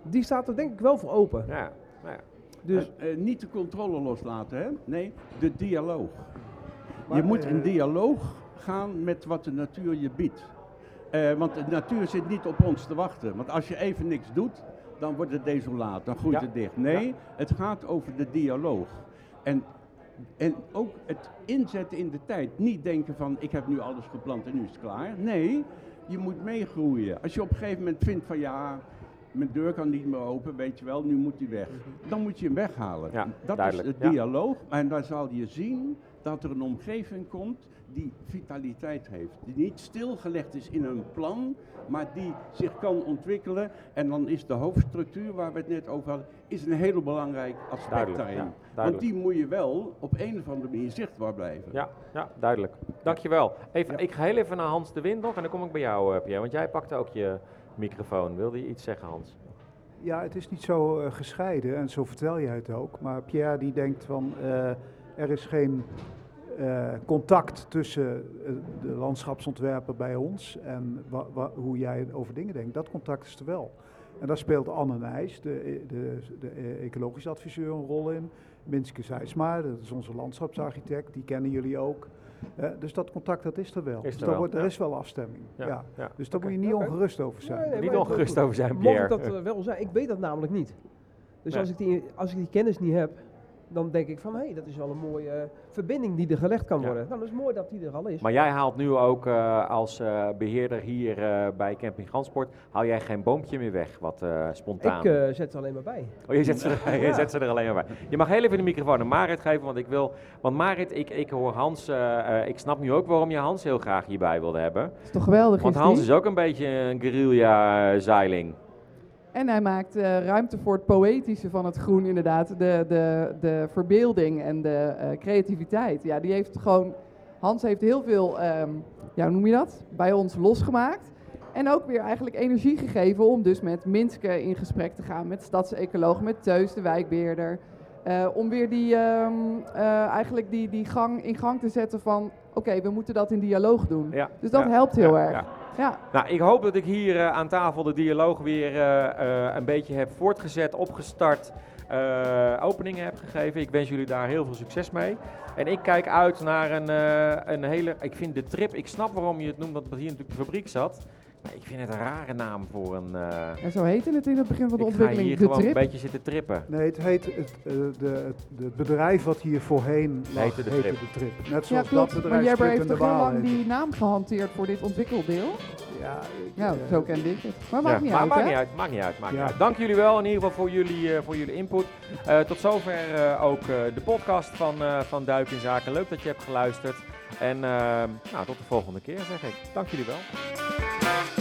S4: die staat er denk ik wel voor open.
S1: ja, nou ja.
S4: Dus
S5: Eh, eh, niet de controle loslaten, hè? Nee, de dialoog.
S3: Maar,
S5: je moet
S3: eh,
S5: in dialoog gaan met wat de natuur je biedt. Eh, want de natuur zit niet op ons te wachten. Want als je even niks doet, dan wordt het desolaat, dan groeit
S1: Ja.
S5: het dicht. Nee, het gaat over de dialoog. En, en ook het inzetten in de tijd. Niet denken van, ik heb nu alles geplant en nu is het klaar. Nee, je moet meegroeien. Als je op een gegeven moment vindt van, ja, mijn deur kan niet meer open, weet je wel, nu moet die weg. Dan moet je hem weghalen.
S1: Ja,
S5: dat
S1: duidelijk,
S5: is het
S1: ja.
S5: dialoog. En dan zal je zien dat er een omgeving komt die vitaliteit heeft. Die niet stilgelegd is in een plan, maar die zich kan ontwikkelen. En dan is de hoofdstructuur, waar we het net over hadden, is een heel belangrijk aspect
S1: Duidelijk,
S5: daarin.
S1: ja,
S5: Want die moet je wel op een of andere manier zichtbaar blijven.
S1: Ja, ja, duidelijk. Dankjewel. Even,
S5: Ja.
S1: Ik ga heel even naar Hans de Wind nog en dan kom ik bij jou, eh, Pierre. Want jij pakte ook je microfoon. Wilde je iets zeggen, Hans?
S3: Ja, het is niet zo eh, gescheiden en zo vertel jij het ook. Maar Pierre die denkt van eh, er is geen eh, contact tussen de landschapsontwerper bij ons en hoe jij over dingen denkt. Dat contact is er wel. En daar speelt Anne Nijs, de, de, de ecologisch adviseur, een rol in. Minske Zijsma, dat is onze landschapsarchitect, die kennen jullie ook. Dus dat contact dat is er wel.
S1: Is
S3: dus
S1: er wel,
S3: wordt, er
S1: ja.
S3: is wel afstemming.
S1: Ja,
S3: Ja.
S1: ja.
S3: Dus daar moet je niet ongerust over zijn.
S4: Nee, nee,
S1: Niet ongerust over zijn,
S4: Mocht ik
S1: Pierre.
S4: dat eh, wel zijn, ik weet dat namelijk niet. Dus
S1: Nee.
S4: als, ik die, als ik die kennis niet heb, dan denk ik van hé, dat is wel een mooie verbinding die er gelegd kan
S1: Ja.
S4: worden. Nou, dat is mooi dat die er al is.
S1: Maar jij haalt nu ook eh, als eh, beheerder hier eh, bij Camping Gansport, haal jij geen boompje meer weg, wat eh, spontaan.
S4: ik eh, zet er alleen maar bij.
S1: Oh, je zet, ze er, [laughs] je zet ze er alleen maar bij. Je mag heel even de microfoon aan Marit geven, want ik wil... Want Marit, ik, ik hoor Hans... ik snap nu ook waarom je Hans heel graag hierbij wilde hebben.
S2: Dat is toch geweldig,
S1: Want
S2: is
S1: Hans
S2: die?
S1: is ook een beetje een guerrilla-zeiling.
S2: En hij maakt eh, ruimte voor het poëtische van het groen, inderdaad. De, de, de verbeelding en de eh, creativiteit. Ja, die heeft gewoon. Hans heeft heel veel, ehm, ja, hoe noem je dat? Bij ons losgemaakt. En ook weer eigenlijk energie gegeven om dus met Minske in gesprek te gaan, met stadsecoloog, met Teus, de wijkbeheerder. Eh, om weer die, ehm, eh, eigenlijk die, die gang in gang te zetten van, oké, we moeten dat in dialoog doen.
S1: Ja.
S2: Dus dat
S1: ja,
S2: helpt heel
S1: ja,
S2: erg.
S1: ja.
S2: Ja.
S1: Nou, ik hoop dat ik hier eh, aan tafel de dialoog weer eh, eh, een beetje heb voortgezet, opgestart, openingen heb gegeven. Ik wens jullie daar heel veel succes mee. En ik kijk uit naar een, een hele. Ik vind de trip, ik snap waarom je het noemt, dat hier natuurlijk de fabriek zat. Maar ik vind het een rare naam voor een. eh,
S2: En zo heette het in het begin van de
S1: ik ga
S2: ontwikkeling,
S1: hier
S2: de
S1: gewoon
S2: trip.
S1: een beetje zitten trippen.
S3: Nee, het heet het, eh, de, het, bedrijf wat hier voorheen lag,
S1: Heette de Trip.
S3: Net
S2: Ja,
S3: zoals
S2: klopt.
S3: dat
S2: Maar
S3: bedrijf
S2: Jebber
S3: Trip
S2: heeft
S3: de
S2: toch heel lang die naam gehanteerd voor dit ontwikkeldeel?
S3: Ja, ik,
S2: Ja,
S3: eh,
S2: zo kende ik het. Maar maakt
S1: Ja,
S2: niet
S1: maar
S2: uit,
S1: maakt niet uit, maakt niet uit, maakt niet
S3: Ja.
S1: uit. Dank jullie wel in ieder geval voor jullie, eh, voor jullie input. Eh, tot zover eh, ook eh, de podcast van, eh, van Duik in Zaken. Leuk dat je hebt geluisterd. En eh, nou, tot de volgende keer zeg ik. Dank jullie wel.